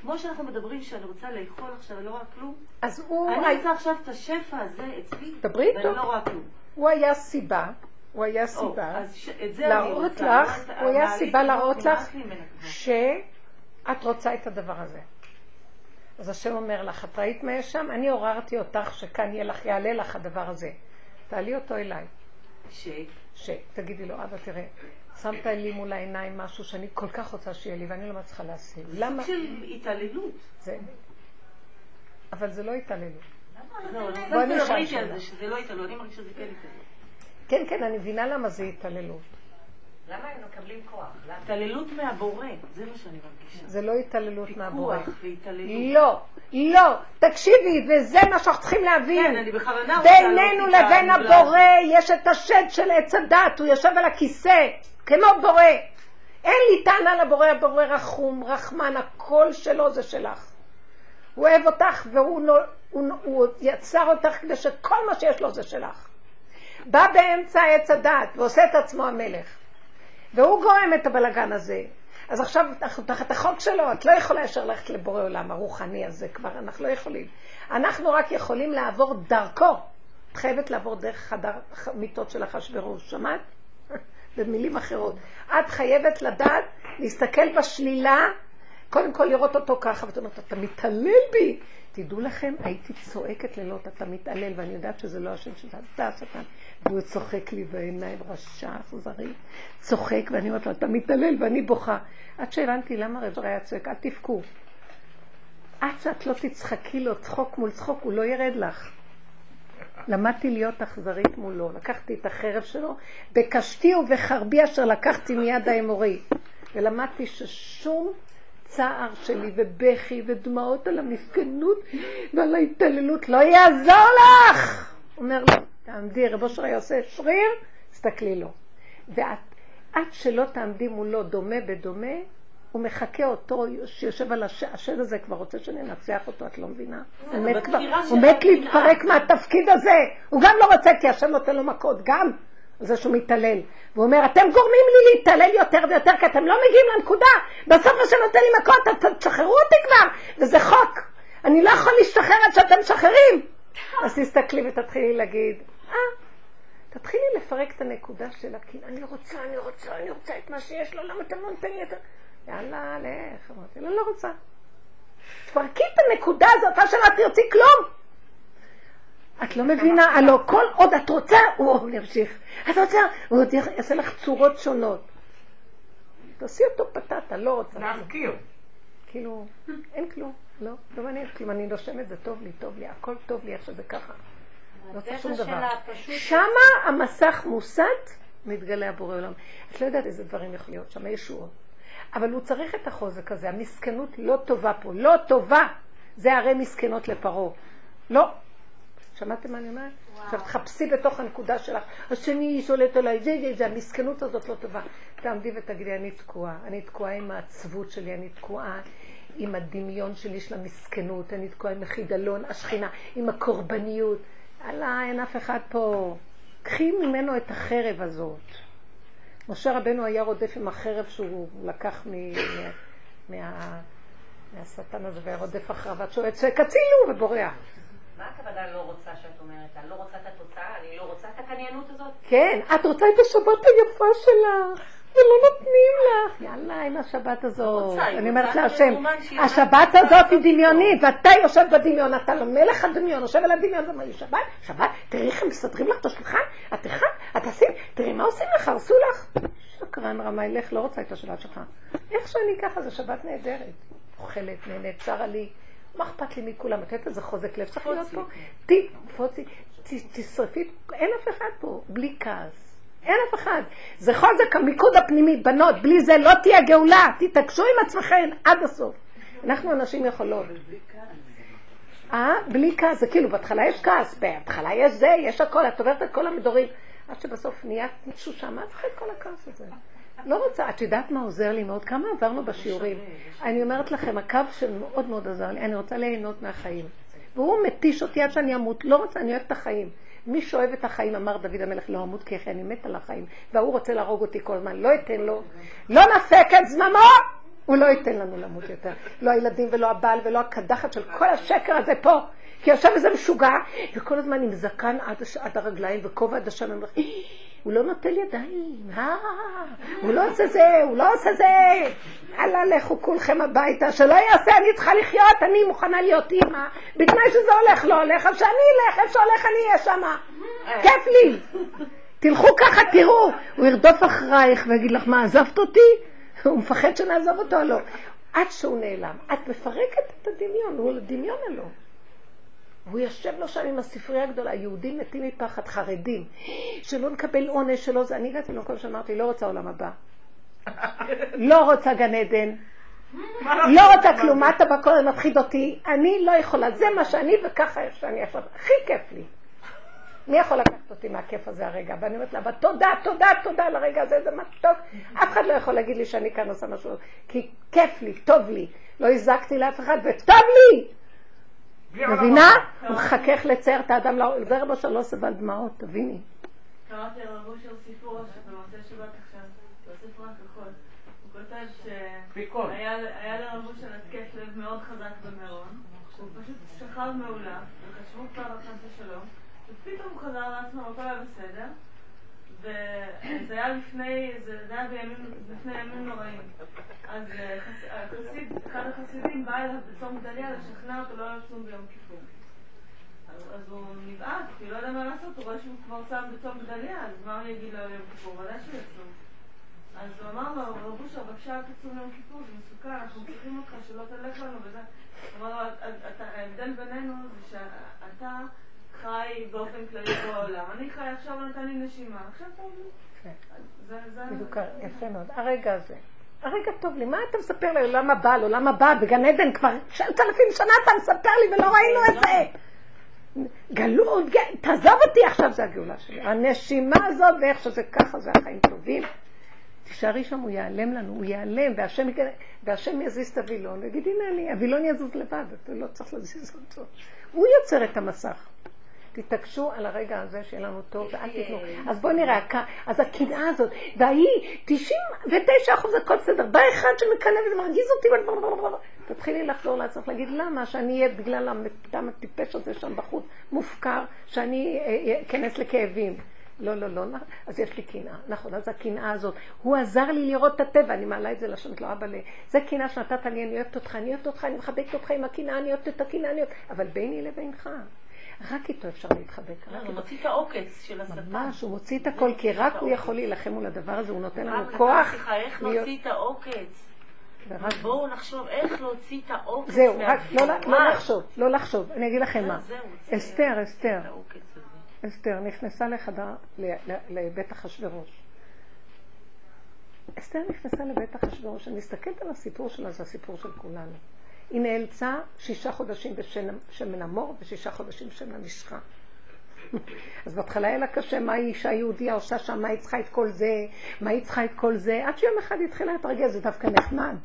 כמו שאנחנו מדברים שאני רוצה לאכול עכשיו ולא רואה כלום, אז הוא, אני רוצה עכשיו את השפע הזה אצלי, דברי איתו. ואני לא רואה כלום. הוא היה סיבה, הוא היה סיבה ש- אני להראות לך, לא הוא היה סיבה להראות לך. שאת רוצה את הדבר הזה. אז השם אומר לך, את ראית מה יש שם? אני עוררתי אותך שכאן יהיה לך, יעלה לך הדבר הזה. תעלי אותו אליי. ש... שתגידי לו, אבא תראה, שמת לי מול העיניים משהו שאני כל כך רוצה שיהיה לי ואני לא מצליחה להשיג. למה? סוג של התעללות. זה... אבל זה לא התעללות. לא, אני שתדברי איתי שאלה. על זה, שזה לא התעללות, אני מרגישה שזה כן התעללות. כן, כן, אני מבינה למה זה התעללות. למה הם מקבלים כוח? למה? התעללות מהבורא, זה מה שאני מרגישה. זה לא התעללות מהבורא. פיקוח והתעללות. לא, לא, תקשיבי, וזה מה שאנחנו צריכים להבין. כן, אני בכוונה רוצה בינינו להוציא את לבין הבורא יש את השד של עץ הדת, הוא יושב על הכיסא, כמו בורא. אין לי טענה לבורא, הבורא רחום, רחמן, הכל שלו זה שלך. הוא אוהב אותך והוא נו- הוא, הוא יצר אותך כדי שכל מה שיש לו זה שלך. בא באמצע עץ הדת ועושה את עצמו המלך. והוא גורם את הבלגן הזה. אז עכשיו אנחנו תחת החוק שלו, את לא יכולה ישר ללכת לבורא עולם הרוחני הזה כבר, אנחנו לא יכולים. אנחנו רק יכולים לעבור דרכו. את חייבת לעבור דרך חדר מיטות של אחשוורוש, שמעת? במילים אחרות. את חייבת לדעת, להסתכל בשלילה, קודם כל לראות אותו ככה, ואת אומרת, אתה מתעלל בי. תדעו לכם, הייתי צועקת לילות, אתה מתעלל, ואני יודעת שזה לא השם שלך, אתה השטן. והוא צוחק לי בעיניים, רשע, אכזרי. צוחק, ואני אומרת לו, אתה מתעלל, ואני בוכה. עד שהבנתי למה רב היה צועק, אל תבכו. עד שאת לא תצחקי לו צחוק מול צחוק, הוא לא ירד לך. למדתי להיות אכזרית מולו, לקחתי את החרב שלו, בקשתי ובחרבי אשר לקחתי מיד האמורי. ולמדתי ששום צער שלי ובכי ודמעות על המסכנות ועל ההתעללות לא יעזור לך! אומר לו, תעמדי, רב אושר היה עושה שריר, תסתכלי לו. ואת, עד שלא תעמדי מולו דומה בדומה, הוא מחכה אותו שיושב על הש... השד הזה כבר רוצה שננצח אותו, את לא מבינה? הוא מת, כבר, הוא מת. להתפרק מהתפקיד הזה, הוא גם לא רוצה כי השם נותן לו מכות, גם זה שהוא מתעלל. והוא אומר, אתם גורמים לי להתעלל יותר ויותר כי אתם לא מגיעים לנקודה, בסוף השם נותן לי מכות, תשחררו אותי כבר, וזה חוק, אני לא יכול להשתחרר עד שאתם משחררים. אז תסתכלי ותתחילי להגיד, אה, תתחילי לפרק את הנקודה של הקנאה, אני רוצה, אני רוצה, אני רוצה את מה שיש לו, למה אתה לא נותן לי את זה? יאללה, לך, אמרתי לו, לא רוצה. תפרקי את הנקודה הזאת, עד שלא תרצי כלום. את לא מבינה, הלוא כל עוד את רוצה, הוא ימשיך. את רוצה, הוא עוד יעשה לך צורות שונות. תעשי אותו פטטה, לא רוצה. להפקיר. כאילו, אין כלום, לא, לא מעניין כלום, אני נושמת, זה טוב לי, טוב לי, הכל טוב לי איך שזה ככה. לא צריך שום דבר. שמה המסך מוסט, מתגלה הבורא עולם. את לא יודעת איזה דברים יכולים להיות שם, ישועות. אבל הוא צריך את החוזק הזה, המסכנות לא טובה פה, לא טובה. זה הרי מסכנות לפרעה. לא. שמעתם מה אני אומרת? עכשיו תחפשי בתוך הנקודה שלך, השני שולט עליי, זה, זה, זה, המסכנות הזאת לא טובה. תעמדי ותגידי, אני תקועה. אני תקועה עם העצבות שלי, אני תקועה עם הדמיון שלי של המסכנות, אני תקועה עם החידלון, השכינה, עם הקורבניות. אללה, אין אף אחד פה. קחי ממנו את החרב הזאת. משה רבנו היה רודף עם החרב שהוא לקח מ... מה... מה... מהשטן הזה והיה רודף אחריו עד שהוא צועק הצילו ובורח. מה הכוונה לא רוצה שאת אומרת? אני לא רוצה את התוצאה? אני לא רוצה את הקניינות הזאת? כן, את רוצה את השבת היפה שלך, ולא נותנים לך. יאללה, עם השבת הזאת. היא אני אומרת להשם, השבת הזאת היא לעשות דמיונית, ואתה יושב בדמיון, אתה לא מלך הדמיון, יושב על הדמיון, ואומר לי, שבת, שבת, תראי איך הם מסדרים לך את השולחן, את אחד, את עושים, תראי מה עושים לך, הרסו לך. שקרן רמאי, לך, לא רוצה את השבת שלך. איך שאני ככה, זו שבת נהדרת. אוכלת, נהנית, שרה לי. מה אכפת לי מכולם? את יודעת איזה חוזק לב צריך להיות פה? תשרפי, אין אף אחד פה, בלי כעס. אין אף אחד. זה חוזק המיקוד הפנימי, בנות, בלי זה לא תהיה גאולה. תתעקשו עם עצמכם עד הסוף. אנחנו אנשים יכולות. אה? בלי כעס, זה כאילו, בהתחלה יש כעס, בהתחלה יש זה, יש הכל, את עוברת את כל המדורים. עד שבסוף נהיה מישהו שם, מה צריך כל הכעס הזה? לא רוצה, את יודעת מה עוזר לי מאוד? כמה עברנו בשיעורים? אני אומרת לכם, הקו שמאוד מאוד עזר לי, אני רוצה ליהנות מהחיים. והוא מתיש אותי עד שאני אמות, לא רוצה, אני אוהבת את החיים. מי שאוהב את החיים, אמר דוד המלך, לא אמות כי אני מת על החיים. והוא רוצה להרוג אותי כל הזמן, לא אתן לו, לא נפק את זממו! הוא לא ייתן לנו למות יותר. לא הילדים ולא הבעל ולא הקדחת של כל השקר הזה פה. כי יושב איזה משוגע, וכל הזמן עם זקן עד. עד הרגליים וכובע עד השם, אומר, "אה, הוא לא נוטל ידיים, אה, הוא לא עושה זה, הוא לא עושה זה. יאללה, לכו כולכם הביתה, שלא יעשה, אני צריכה לחיות, אני מוכנה להיות אימא. בתנאי שזה הולך, לא הולך, אז שאני אלך, איפה שהולך אני אהיה שמה. כיף לי. תלכו ככה, תראו. הוא ירדוף אחרייך ויגיד לך, מה, עזבת אותי? הוא מפחד שנעזוב אותו או לא. עד שהוא נעלם. את מפרקת את הדמיון, הוא דמיון אלו. והוא יושב לו שם עם הספרייה הגדולה, יהודים מתים מפחד, חרדים, שלא נקבל עונש, שלא זה. אני הגעתי למקום שאמרתי, לא רוצה עולם הבא. לא רוצה גן עדן. לא רוצה כלום, מה אתה בכל זה מפחיד אותי? אני לא יכולה, זה מה שאני וככה שאני עכשיו, הכי כיף לי. מי יכול לקחת אותי מהכיף הזה הרגע? ואני אומרת לה, אבל תודה, תודה, תודה על הרגע הזה, זה מתוק. אף אחד לא יכול להגיד לי שאני כאן עושה משהו, כי כיף לי, טוב לי. לא הזקתי לאף אחד, וטוב לי! מבינה? הוא מחכך לצייר את האדם, לא- זה רבו שלא סבל דמעות, תביני. קראתי על רבו של סיפור שבמוצאי שבת עכשיו, בספר הכחול. הוא כותב. שהיה לרבו של התקף לב מאוד חזק במירון, הוא פשוט שכב מעולף, וחשבו כבר על חס ושלום, ופתאום הוא חזר לעצמו, הכל היה בסדר, וזה היה לפני, זה היה בימים, לפני ימים נוראים. אז אה, חס- החסיד, אחד החסידים בא אליו בצום גדליה לשכנע אותו לא לצום ביום כיפור. אז, הוא נבעט, כי לא יודע מה לעשות, הוא רואה שהוא כבר שם בצום גדליה, אז מה הוא יגיד לו יום כיפור? ודאי שהוא יצום. אז הוא אמר לו, רב אושר, בבקשה אל תצום יום כיפור, זה מסוכן, אנחנו צריכים אותך שלא תלך לנו וזה. הוא אמר לו, "את- את- ההבדל בינינו זה שאתה חי באופן כללי בעולם, אני חי עכשיו נתן לי נשימה, עכשיו טוב לי. בדיוק, יפה מאוד. הרגע הזה. הרגע טוב לי, מה אתה מספר לי? עולם הבא, עולם הבא, בגן עדן כבר ששת אלפים שנה אתה מספר לי ולא ראינו את זה. גלות, תעזוב אותי, עכשיו זה הגאולה שלי. הנשימה הזאת ואיך שזה ככה, זה החיים טובים. תישארי שם, הוא ייעלם לנו, הוא ייעלם, והשם, והשם יזיז את הווילון, ויגיד, הנה אני, הווילון יזוז לבד, אתה לא צריך להזיז אותו. הוא יוצר את המסך. תתעקשו על הרגע הזה שיהיה לנו טוב, ואל תיתנו. אז בואו נראה, אז הקנאה הזאת, והיא, 99 אחוז הכל בסדר, בא אחד שמקנא וזה מרגיז אותי, תתחילי לחזור לעצמך, להגיד למה שאני אהיה בגלל המטעם הטיפש הזה שם בחוץ, מופקר, שאני אה, אכנס לכאבים. לא, לא, לא, אז יש לי קנאה. נכון, אז הקנאה הזאת, הוא עזר לי לראות את הטבע, אני מעלה את זה לשם, לא אבא ל... זה קנאה שנתת לי, אני אוהבת אותך, אני אוהבת אותך, אני מחבקת אותך עם הקנאה, אני אוהבת את הקנאה, אני אוהבת... אבל ביני לבינך, רק איתו אפשר להתחבק, רק הוא. מוציא את העוקץ של השטן. ממש, הוא מוציא את הכל, כי רק הוא יכול להילחם מול הדבר הזה, הוא נותן לנו כוח. איך להוציא את העוקץ? בואו נחשוב איך להוציא את העוקץ זהו, רק לא לא. לחשוב, לא לחשוב. אני אגיד לכם מה. זהו, זה- אסתר, אסתר. אסתר נכנסה לחדר, לבית אחשורוש. אסתר נכנסה לבית אחשורוש, אני מסתכלת על הסיפור שלה, זה הסיפור של כולנו. היא נאלצה שישה חודשים בשמן המור ושישה חודשים שמן המשחה. אז בהתחלה היה לה קשה, מה היא אישה יהודייה עושה שם, מה היא צריכה את כל זה, מה היא צריכה את כל זה, עד שיום אחד היא התחילה להתרגל, זה דווקא נחמד.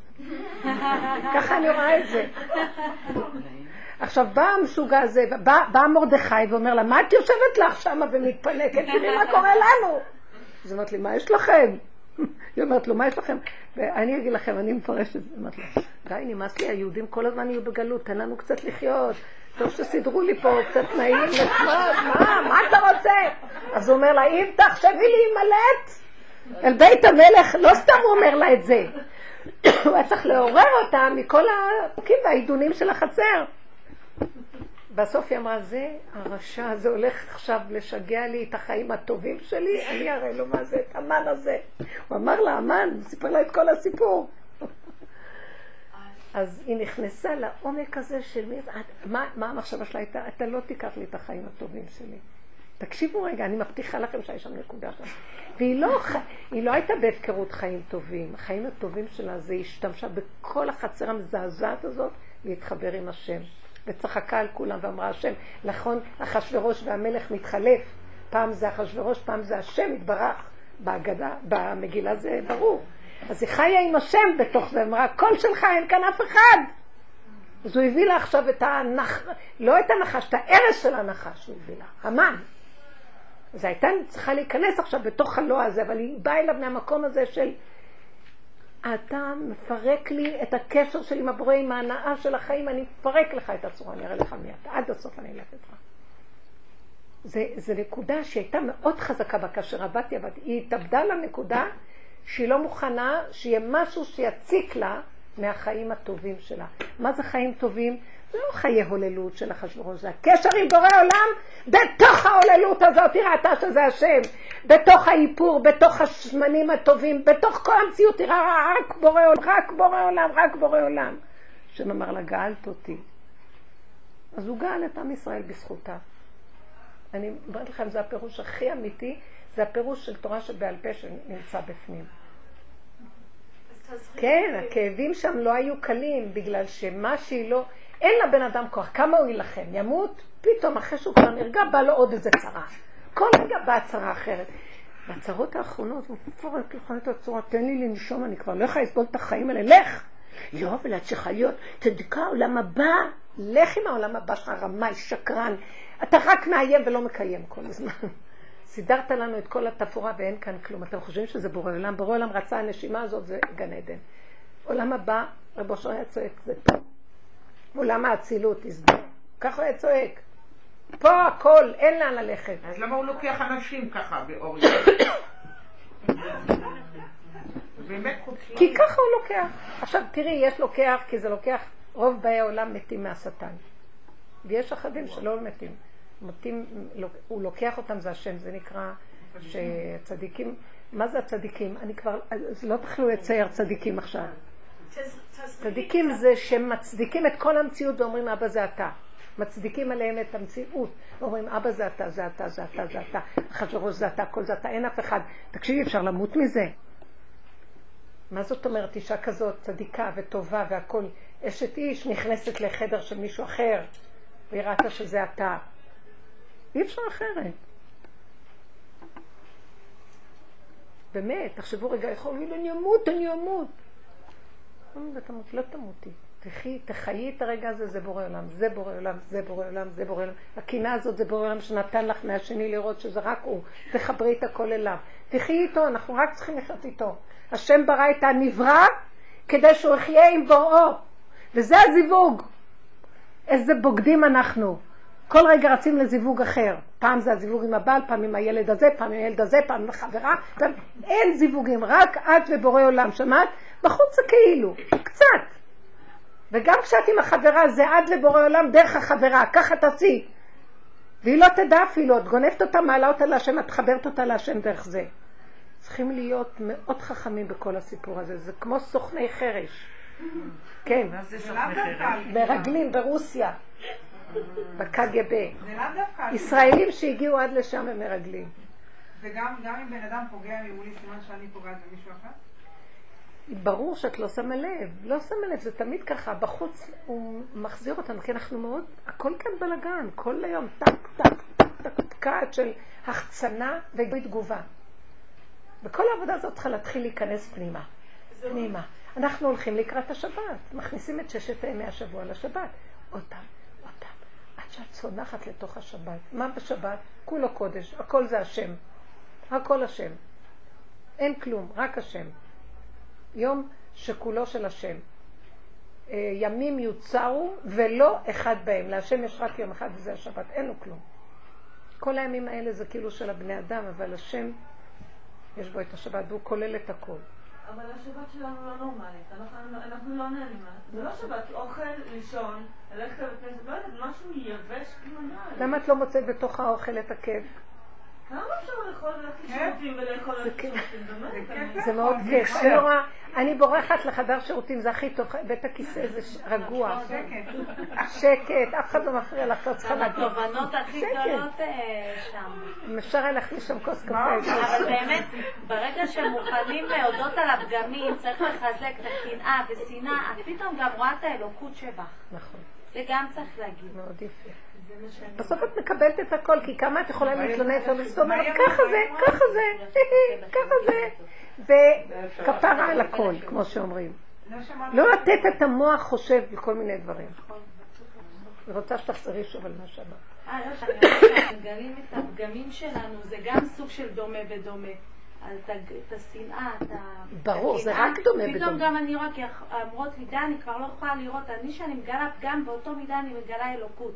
ככה אני רואה את זה. עכשיו בא המשוגע הזה, בא, מרדכי ואומר לה, מה את יושבת לך שמה ומתפנקת? תראי מה קורה לנו. אז היא אומרת לי, מה יש לכם? היא אומרת לו, מה יש לכם? ואני אגיד לכם, אני מפרשת, היא אומרת לו, די, נמאס לי, היהודים כל הזמן יהיו בגלות, תן לנו קצת לחיות. טוב שסידרו לי פה קצת נעים, נחמד, מה, מה אתה רוצה? אז הוא אומר לה, אם תחשבי להימלט אל בית המלך, לא סתם הוא אומר לה את זה. הוא היה צריך לעורר אותה מכל החוקים והעידונים של החצר. בסוף היא אמרה, זה הרשע הזה הולך עכשיו לשגע לי את החיים הטובים שלי, אני אראה לו מה זה, את המן הזה. הוא אמר לה, המן, הוא סיפר לה את כל הסיפור. אז היא נכנסה לעומק הזה של מי, מה, מה המחשבה שלה הייתה? אתה לא תיקח לי את החיים הטובים שלי. תקשיבו רגע, אני מבטיחה לכם שיש שם נקודה שם. והיא לא, לא הייתה בהפקרות חיים טובים. החיים הטובים שלה זה השתמשה בכל החצר המזעזעת הזאת להתחבר עם השם. וצחקה על כולם ואמרה השם, נכון, אחשורוש והמלך מתחלף. פעם זה אחשורוש, פעם זה השם יתברך. בהגדה, במגילה זה ברור. אז היא חיה עם השם בתוך זה, אמרה, קול שלך, אין כאן אף אחד. אז הוא הביא לה עכשיו את הנחש, לא את הנחש, את הארץ של הנחש הוא הביא לה, המן. אז הייתה צריכה להיכנס עכשיו בתוך הלא הזה, אבל היא באה אליו מהמקום הזה של אתה מפרק לי את הקשר שלי עם הבורא, עם ההנאה של החיים, אני מפרק לך את הצורה, אני אראה לך מי אתה, עד הסוף אני אלך איתך. זה נקודה שהייתה מאוד חזקה בה, כאשר עבדתי, עבדתי, היא התאבדה לנקודה שהיא לא מוכנה שיהיה משהו שיציק לה מהחיים הטובים שלה. מה זה חיים טובים? זה לא חיי הוללות של אחשוורוש, זה הקשר עם בורא עולם בתוך ההוללות הזאת, היא ראתה שזה השם, בתוך האיפור, בתוך השמנים הטובים, בתוך כל המציאות, היא ראה רק בורא עולם, רק בורא עולם, רק בורא עולם. השם אמר לה, גאלת אותי. אז הוא גאל את עם ישראל בזכותה. אני אומרת לכם, זה הפירוש הכי אמיתי, זה הפירוש של תורה שבעל פה שנמצא בפנים. כן, הכאבים שם לא היו קלים, בגלל שמה שהיא לא... אין לבן אדם כוח, כמה הוא יילחם? ימות? פתאום, אחרי שהוא כבר נרגע, בא לו עוד איזה צרה. כל רגע באה צרה אחרת. והצרות האחרונות, הוא מפרק לך את הצורה, תן לי לנשום, אני כבר לא יכולה לסבול את החיים האלה, לך! לא, אבל את צריכה להיות צדיקה, עולם הבא. לך עם העולם הבא שלך, רמאי, שקרן. אתה רק מאיים ולא מקיים כל הזמן. סידרת לנו את כל התפאורה ואין כאן כלום. אתם חושבים שזה בורא עולם? בורא עולם רצה הנשימה הזאת, זה גן עדן. עולם הבא, רבו היה צועק, זה פה. עולם האצילות, תסבור. ככה הוא היה צועק. פה הכל, אין לאן ללכת. אז למה הוא לוקח אנשים ככה באור כי ככה הוא לוקח. עכשיו תראי, יש לוקח, כי זה לוקח, רוב באי העולם מתים מהשטן. ויש אחדים שלא מתים. מתים, הוא לוקח אותם, זה השם, זה נקרא שצדיקים, מה זה הצדיקים? אני כבר, אז לא תוכלו לצייר צדיקים עכשיו. צדיקים זה שמצדיקים את כל המציאות ואומרים אבא זה אתה. מצדיקים עליהם את המציאות. אומרים אבא זה אתה, זה אתה, זה אתה, זה אתה. אחשוורוש זה אתה, כל זה אתה, אין אף אחד. תקשיבי, אפשר למות מזה. מה זאת אומרת אישה כזאת צדיקה וטובה והכל אשת איש נכנסת לחדר של מישהו אחר והיא ראתה שזה אתה. אי אפשר אחרת. באמת, תחשבו רגע, יכול להיות, אני אמות, אני אמות. לא תמותי. תחי, תחיי את הרגע הזה, זה בורא עולם, זה בורא עולם, זה בורא עולם, זה בורא עולם. הקינה הזאת זה בורא עולם שנתן לך מהשני לראות שזה רק הוא. תחברי את הכל אליו. תחי איתו, אנחנו רק צריכים לחיות איתו. השם ברא את הנברא כדי שהוא יחיה עם בוראו. וזה הזיווג. איזה בוגדים אנחנו. כל רגע רצים לזיווג אחר. פעם זה הזיווג עם הבעל, פעם עם הילד הזה, פעם עם הילד הזה, פעם עם החברה. פעם... אין זיווגים, רק את ובורא עולם. שמעת? בחוץ זה כאילו, קצת. וגם כשאת עם החברה זה עד לבורא עולם דרך החברה, ככה תעשי. והיא לא תדע אפילו, את גונבת אותה, מעלה אותה להשם, את חברת אותה להשם דרך זה. צריכים להיות מאוד חכמים בכל הסיפור הזה, זה כמו סוכני חרש. כן, מרגלים ברוסיה, בקג"ב. ישראלים שהגיעו עד לשם הם מרגלים. וגם אם בן אדם פוגע ממולי, סימן שאני פוגעת במישהו אחר? ברור שאת לא שמה לב, לא שמה לב, זה תמיד ככה, בחוץ הוא מחזיר אותנו, כי אנחנו מאוד, הכל כאן בלאגן, כל היום, טק, טק, טק, פקעת של החצנה וגוי תגובה. וכל העבודה הזאת צריכה להתחיל להיכנס פנימה. פנימה. אנחנו הולכים לקראת השבת, מכניסים את ששת ימי השבוע לשבת. עוד פעם, עוד פעם, עד שאת צונחת לתוך השבת. מה בשבת? כולו קודש, הכל זה השם. הכל השם. אין כלום, רק השם. יום שכולו של השם. אה, ימים יוצרו ולא אחד בהם. להשם יש רק יום אחד וזה השבת, אין לו כלום. כל הימים האלה זה כאילו של הבני אדם, אבל השם, יש בו את השבת והוא כולל את הכל. אבל השבת שלנו לא נורמלית, אנחנו, אנחנו לא נהנים. זה לא שבת, אוכל, לישון, ללכת לבית כנסת, לא יודעת, משהו יבש כמו נעל. למה את לא מוצאת בתוך האוכל את הכיף? כמה אפשר לאכול ללכת לשירותים ולאכול ללכת לשירותים? באמת? זה מאוד כיף. אני בורחת לחדר שירותים, זה הכי טוב, בית הכיסא זה רגוע. שקט, אף אחד לא מפריע לך, את צריכה גם להגיד. התובנות הכי. גדולות אה, שם. אם אפשר היה להכניס לשם כוס קפה. אבל באמת, ברגע שמוכנים להודות על הפגמים, צריך לחזק את הקנאה ושנאה, את פתאום גם רואה את האלוקות שבך. נכון, זה גם צריך להגיד. מאוד יפה. בסוף את מקבלת את הכל, כי כמה את יכולה להתלונן, זאת אומרת, ככה זה, ככה זה, ככה זה, וכפרה על הכל, כמו שאומרים. לא. לא לתת את המוח חושב לכל מיני דברים. אני רוצה שתחזרי שוב על מה שאמרת. אה, לא, שאני אומרת שאנחנו מגלים את הפגמים שלנו, זה גם סוג של דומה ודומה. על את את השנאה, את ה... ברור, את זה. רק דומה פתאום ודומה. גם אני רואה, כי אומרות לי, די, אני כבר לא יכולה לראות, אני שאני מגלה פגם, באותו מידה אני מגלה אלוקות.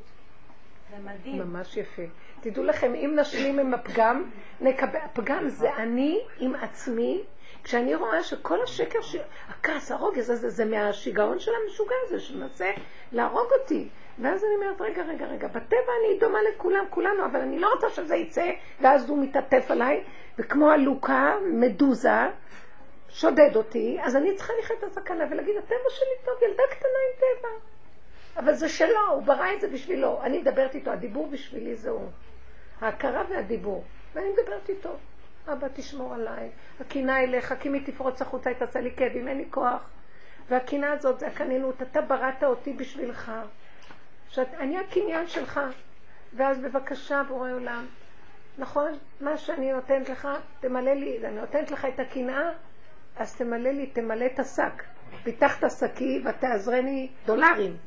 מדהים. ממש יפה. תדעו לכם, אם נשלים עם הפגם, נקבל, הפגם זה אני עם עצמי, כשאני רואה שכל השקר, ש... הכעס, הרוגז הזה, זה מהשיגעון של המשוגע הזה, שמנסה להרוג אותי. ואז אני אומרת, רגע, רגע, רגע, בטבע אני דומה לכולם, כולנו, אבל אני לא רוצה שזה יצא, ואז הוא מתעטף עליי, וכמו הלוקה, מדוזה, שודד אותי, אז אני צריכה לחיות את הסכנה ולהגיד, הטבע שלי טוב, ילדה קטנה עם טבע. אבל זה שלו, הוא ברא את זה בשבילו. אני מדברת איתו, הדיבור בשבילי זה הוא. ההכרה והדיבור. ואני מדברת איתו. אבא, תשמור עליי. הקינה אליך, כי מי תפרוץ החוצה, היא תעשה לי כאבים, אין לי כוח. והקינה הזאת זה הקנינות, אתה בראת אותי בשבילך. שאת, אני הקניין שלך. ואז בבקשה, בורא עולם, נכון? מה שאני נותנת לך, תמלא לי, אני נותנת לך את הקנאה, אז תמלא לי, תמלא את השק. פיתח את השקי ותעזרני דולרים.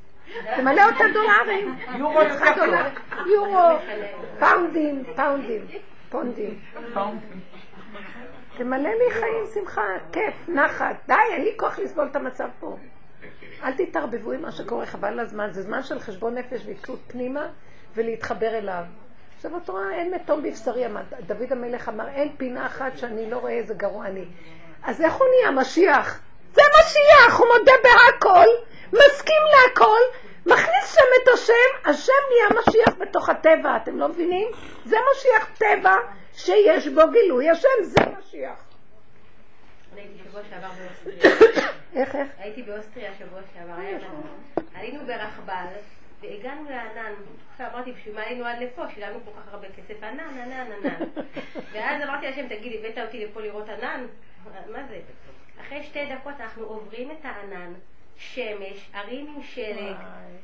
תמלא אותה דולרים. יורו יותר טוב. יורו, פאונדים, פאונדים, פונדים. תמלא לי חיים, שמחה, כיף, נחת. די, אין לי כוח לסבול את המצב פה. אל תתערבבו עם מה שקורה, חבל על הזמן. זה זמן של חשבון נפש והתלות פנימה ולהתחבר אליו. עכשיו את רואה, אין מתום בבשרי, דוד המלך אמר, אין פינה אחת שאני לא רואה איזה גרוע אני. אז איך הוא נהיה משיח? זה משיח, הוא מודה בהכל, מסכים להכל, מכניס שם את השם, השם נהיה משיח בתוך הטבע, אתם לא מבינים? זה משיח טבע שיש בו גילוי השם, זה משיח. איך, איך? הייתי באוסטריה שבוע שעבר, עלינו ברכבל והגענו לענן. עכשיו אמרתי, בשביל מה עלינו עד לפה? שילמנו כל כך הרבה כסף, ענן, ענן, ענן. ואז אמרתי לשם, תגיד, הבאת אותי לפה לראות ענן? מה זה? אחרי שתי דקות אנחנו עוברים את הענן. שמש, ערים עם שלג,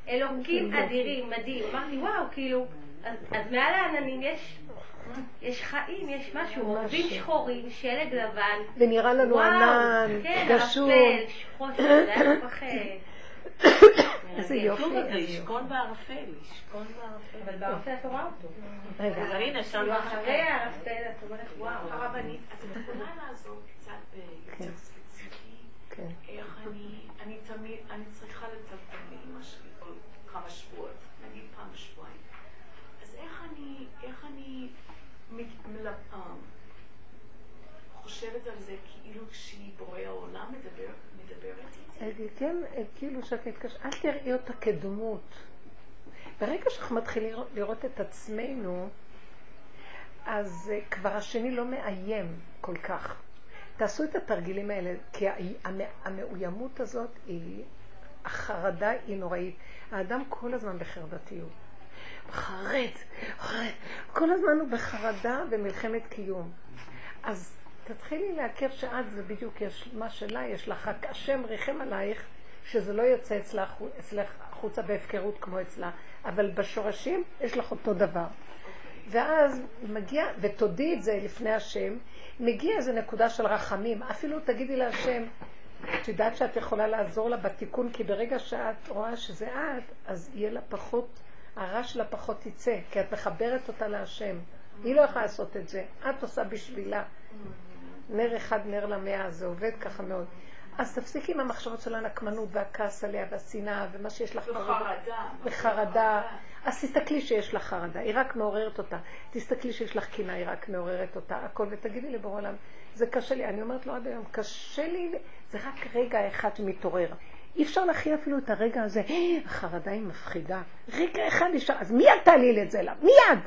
אלוקים אדירים, מדהים. אמרתי, וואו, כאילו, אז, אז מעל העננים יש, יש חיים, יש משהו, עורבים שחורים, שלג לבן, ונראה לנו וואו, ענן, כן, גשום. ערפל, חושך, זה היה כל כך... אה, איזה. יופי. כלום, זה לשכון בערפל, לשכון בערפל. אבל בערפל את רואה אותו. רגע, אבל הנה, שם כאילו. אחרי הערפל את אומרת, וואו. הרבנית, את יכולה לעזור קצת ביותר ספציפי? כן. איך אני, אני תמיד, אני צריכה לטלטל לאמא שלי כל כמה שבועות, נגיד פעם בשבועיים. אז איך אני, איך אני מל- אה, חושבת על זה כאילו שהיא בורא העולם מדבר, מדברת איתי? אדי, כן, אה, כאילו שאת מתקשרת, אל תראי אותה כדמות. ברגע שאנחנו מתחילים לראות- לראות את עצמנו, אז אה, כבר השני לא מאיים כל כך. תעשו את התרגילים האלה, כי המאוימות הזאת היא, החרדה היא נוראית. האדם כל הזמן בחרדתיות. חרד, חרד, כל הזמן הוא בחרדה ומלחמת קיום. אז תתחילי להכיר שאת זה בדיוק יש מה שלה, יש לך, השם ריחם עלייך, שזה לא יוצא אצלך, אצלך החוצה בהפקרות כמו אצלה, אבל בשורשים יש לך אותו דבר. ואז מגיע, ותודי את זה לפני השם, מגיע איזו נקודה של רחמים. אפילו תגידי להשם, את יודעת שאת יכולה לעזור לה בתיקון, כי ברגע שאת רואה שזה את, אז יהיה לה פחות, הרע שלה פחות יצא, כי את מחברת אותה להשם. היא לא יכולה לעשות את זה, את עושה בשבילה. נר אחד נר למאה, זה עובד ככה מאוד. אז תפסיקי עם המחשבות של הנקמנות והכעס עליה והשנאה ומה שיש לך וחרדה. וחרדה. אז תסתכלי שיש לך חרדה, היא רק מעוררת אותה. תסתכלי שיש לך קינה, היא רק מעוררת אותה, הכל. ותגידי לבורא עולם, זה קשה לי. אני אומרת לו עד היום, קשה לי, זה רק רגע אחד שמתעורר. אי אפשר להכיל אפילו את הרגע הזה, החרדה היא מפחידה. רגע אחד אפשר, אז מיד תעליל את זה לה, מיד!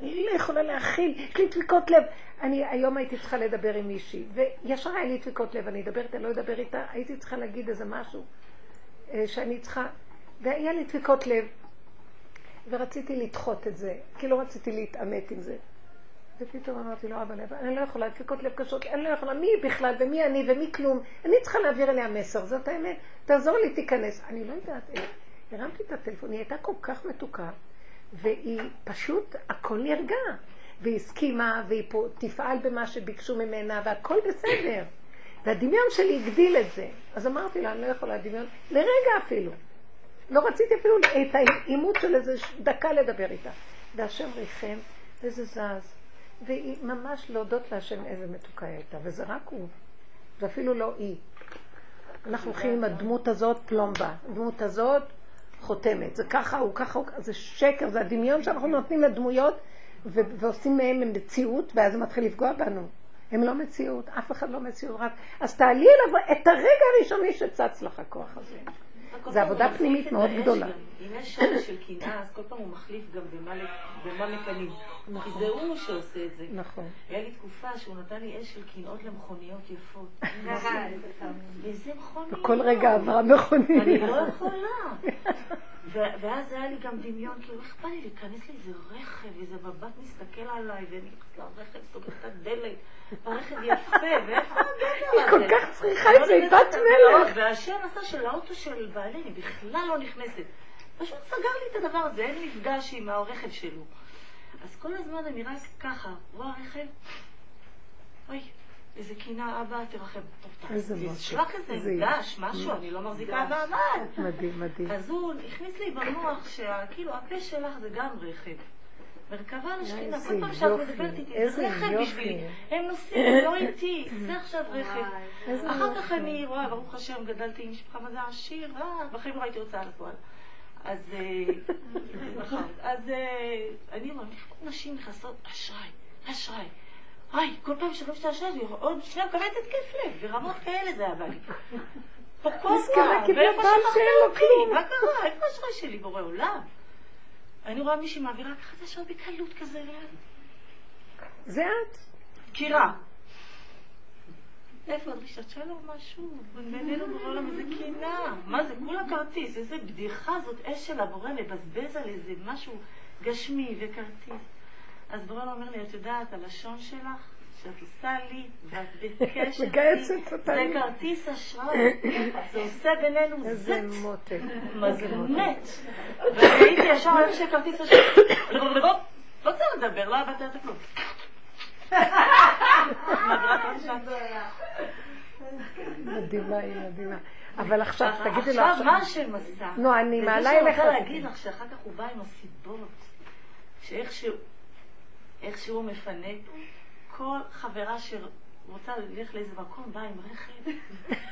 אני לא יכולה להכיל, יש לי דפיקות לב. אני היום הייתי צריכה לדבר עם מישהי, וישר היה לי דפיקות לב, אני אדבר איתה, לא אדבר איתה, הייתי צריכה להגיד איזה משהו אה, שאני צריכה, והיה לי דפיקות לב, ורציתי לדחות את זה, כי לא רציתי להתעמת עם זה. ופתאום אמרתי לו, אבא, אני לא יכולה, דפיקות לב קשות, אני לא יכולה, מי בכלל ומי אני ומי כלום, אני צריכה להעביר אליה מסר, זאת האמת, תעזור לי, תיכנס. אני לא יודעת, אה, הרמתי את הטלפון, היא הייתה כל כך מתוקה, והיא פשוט, הכל נרגע. והיא הסכימה, והיא פה תפעל במה שביקשו ממנה, והכל בסדר. והדמיון שלי הגדיל את זה. אז אמרתי לה, אני לא יכולה דמיון, לרגע אפילו. לא רציתי אפילו את העימות של איזה דקה לדבר איתה. והשם ריחם, וזה זז. והיא ממש להודות להשם איזה מתוקה היא הייתה, וזה רק הוא. זה אפילו לא היא. אנחנו הולכים עם הדמות הזאת פלומבה. הדמות הזאת חותמת. זה ככה, הוא ככה, הוא זה שקר, זה הדמיון שאנחנו נותנים לדמויות ו- ועושים מהם מציאות, ואז זה מתחיל לפגוע בנו. הם לא מציאות, אף אחד לא מציאות, רק... אז תעלי אליו את הרגע הראשוני שצץ לך הכוח הזה. זה עבודה פנימית מאוד גדולה. אם יש שורש של קנאה, אז כל פעם הוא מחליף גם במה מקנאים. כי זה הוא שעושה את זה. נכון. היה לי תקופה שהוא נתן לי אש של קנאות למכוניות יפות. איזה מכוניות. וכל רגע עברה מכונית. אני לא יכולה. ואז היה לי גם דמיון, כאילו, איך בא לי להיכנס לאיזה רכב, איזה מבט מסתכל עליי, ואני נכנסת לרכב, סוגרת את הדלת, הרכב יפה, ואיפה הגבר הזה? היא כל כך צריכה לא את זה, היא בת מלך. והשם עשה שלאוטו של בעלי, אני בכלל לא נכנסת. פשוט סגר לי את הדבר הזה, אין מפגש עם הרכב שלו. אז כל הזמן אני רק ככה, רואה רכב, אוי, איזה קינה, אבא, תרחם. איזה מותק. תשלח איזה איזה דש, משהו, אני לא מחזיקה מעמד. מדהים, מדהים. אז הוא הכניס לי במוח שכאילו הפה שלך זה גם רכב. מרכבה על השכינה, כל פעם שאת מדברת איתי, זה רכב. בשבילי. הם נוסעים, לא איתי, זה עכשיו רכב. אחר כך. אני רואה, ברוך השם, גדלתי עם משפחה מזה עשיר, אה, בחיים לא ראיתי הוצאה לפועל. אז אה, נכון. אז אה, אני איך נשים נכנסות, אשראי, אשראי. אוי, כל פעם חושבת אשראי, אני עוד שנייה מקבלת התקף לב, ברמות כאלה זה היה בא לי. בכל מסכנה, פעם, ואיפה בעל שכחת שאין לו אותי? כלום. מה קרה? איפה האשראי שלי, בורא עולם? אני רואה מישהי מעבירה ככה ישר בקלות כזה ליד. זה את. קירה. איפה דרישת שלום משהו? בינינו בורא עולם איזה קינה. מה זה? כולה כרטיס. איזה בדיחה זאת אש של הבורא לבזבז על איזה משהו גשמי וכרטיס. אז בורא אומר לי, את יודעת, הלשון שלך, עושה לי, ואת בקשר איתי. זה כרטיס אשראי. זה עושה בינינו איזה זט. מותק. מגנט. והייתי ישר איך שכרטיס אשראי. לא צריך לדבר, לא עבדת את כלום. מעבירה כרטיס אשראי. מדהימה, היא מדהימה. אבל עכשיו, תגידי לו עכשיו, מה השם עשה? נו, אני מעלה אליך. שאני רוצה להגיד לך שאחר כך הוא בא עם הסיבות, שאיכשהו איכשהו הוא מפנה, כל חברה שרוצה ללכת לאיזה מקום באה עם רכב.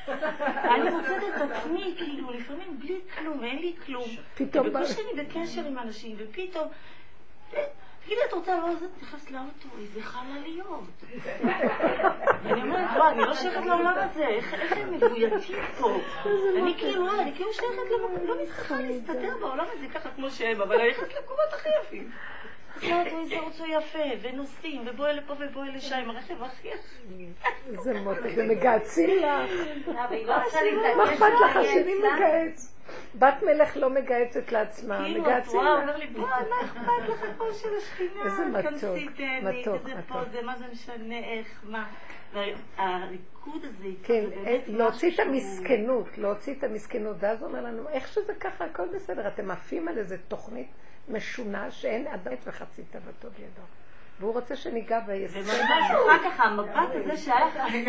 ואני מוצאת את עצמי, כאילו, לפעמים בלי כלום, אין לי כלום. פתאום בא- אני בקשר עם אנשים, ופתאום... תגידי, את רוצה לא, זה נכנס לאוטו, איזה חלליות. ואני אומרת, וואי, אני לא שייכת לעולם הזה, איך הם מבויתים פה? אני כאילו, וואי, אני כאילו שייכת למקום, לא מצליחה להסתדר בעולם הזה ככה כמו שהם, אבל אני נכנסת למקומות הכי יפים. אז לאוטו איזה אוטו יפה, ונוסעים, ובואי לפה ובואי לשם, עם הרכב הכי הכי. איזה מותק, ומגהצים לך. לא להתעקש מה אכפת לך השני. מגהץ? בת מלך לא מגהצת לעצמה, כאילו, את מגהצים רואה, לך. אומר לי, בואי, מה אכפת לך פה של השכינה? איזה מתוק, מתוק, איזה מתוק. פה זה, מה זה משנה, איך, מה. והריקוד הזה איתו, כן, זה באמת להוציא את המסכנות, להוציא את המסכנות, ואז הוא אומר לנו, איך שזה ככה, הכל בסדר, אתם עפים על איזה תוכנית משונה שאין אדם וחצי תאוותו בידו. והוא רוצה שניגע ביסוד. וממש אחר כך המבט הזה שהיה חסר לי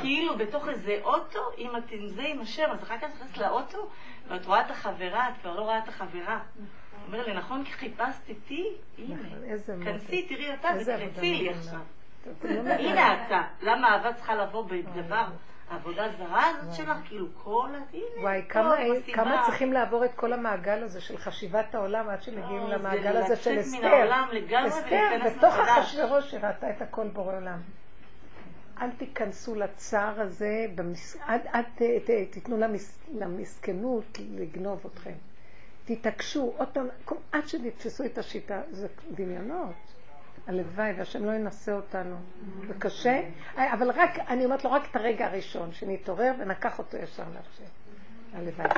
כאילו בתוך איזה אוטו, עם זה עם השם, אז אחר כך נכנסת לאוטו ואת רואה את החברה, את כבר לא רואה את החברה. הוא אומר לי, נכון, חיפשת איתי? הנה, נכון, כנסי. תראי אותה ותקפצי לי. עכשיו. הנה אתה. למה אהבה צריכה לבוא בדבר, העבודה הזרה הזאת שלך, כאילו כל ה... הנה, וואי, כמה. כמה צריכים לעבור את כל המעגל הזה של חשיבת העולם עד שמגיעים לא, למעגל זה הזה של מן אסתר. העולם לגמרי אסתר, בתוך. אחשוורוש שראתה את הכל בורא עולם. אל תיכנסו לצער הזה, במס... עד, עד ת, ת, תיתנו למס... למסכנות לגנוב אתכם. תתעקשו, עוד פעם, עד שתתפסו את השיטה, זה דמיונות. הלוואי, והשם לא ינסה אותנו. זה קשה, אבל רק, אני אומרת לו, רק את הרגע הראשון, שנתעורר ונקח אותו ישר להשם. הלוואי.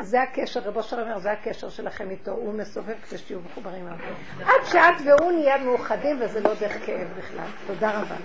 זה הקשר, רבו שר אומר, זה הקשר שלכם איתו, הוא מסובב כדי שתהיו מחוברים אליו. עד שאת והוא נהיה מאוחדים, וזה לא דרך כאב בכלל. תודה רבה.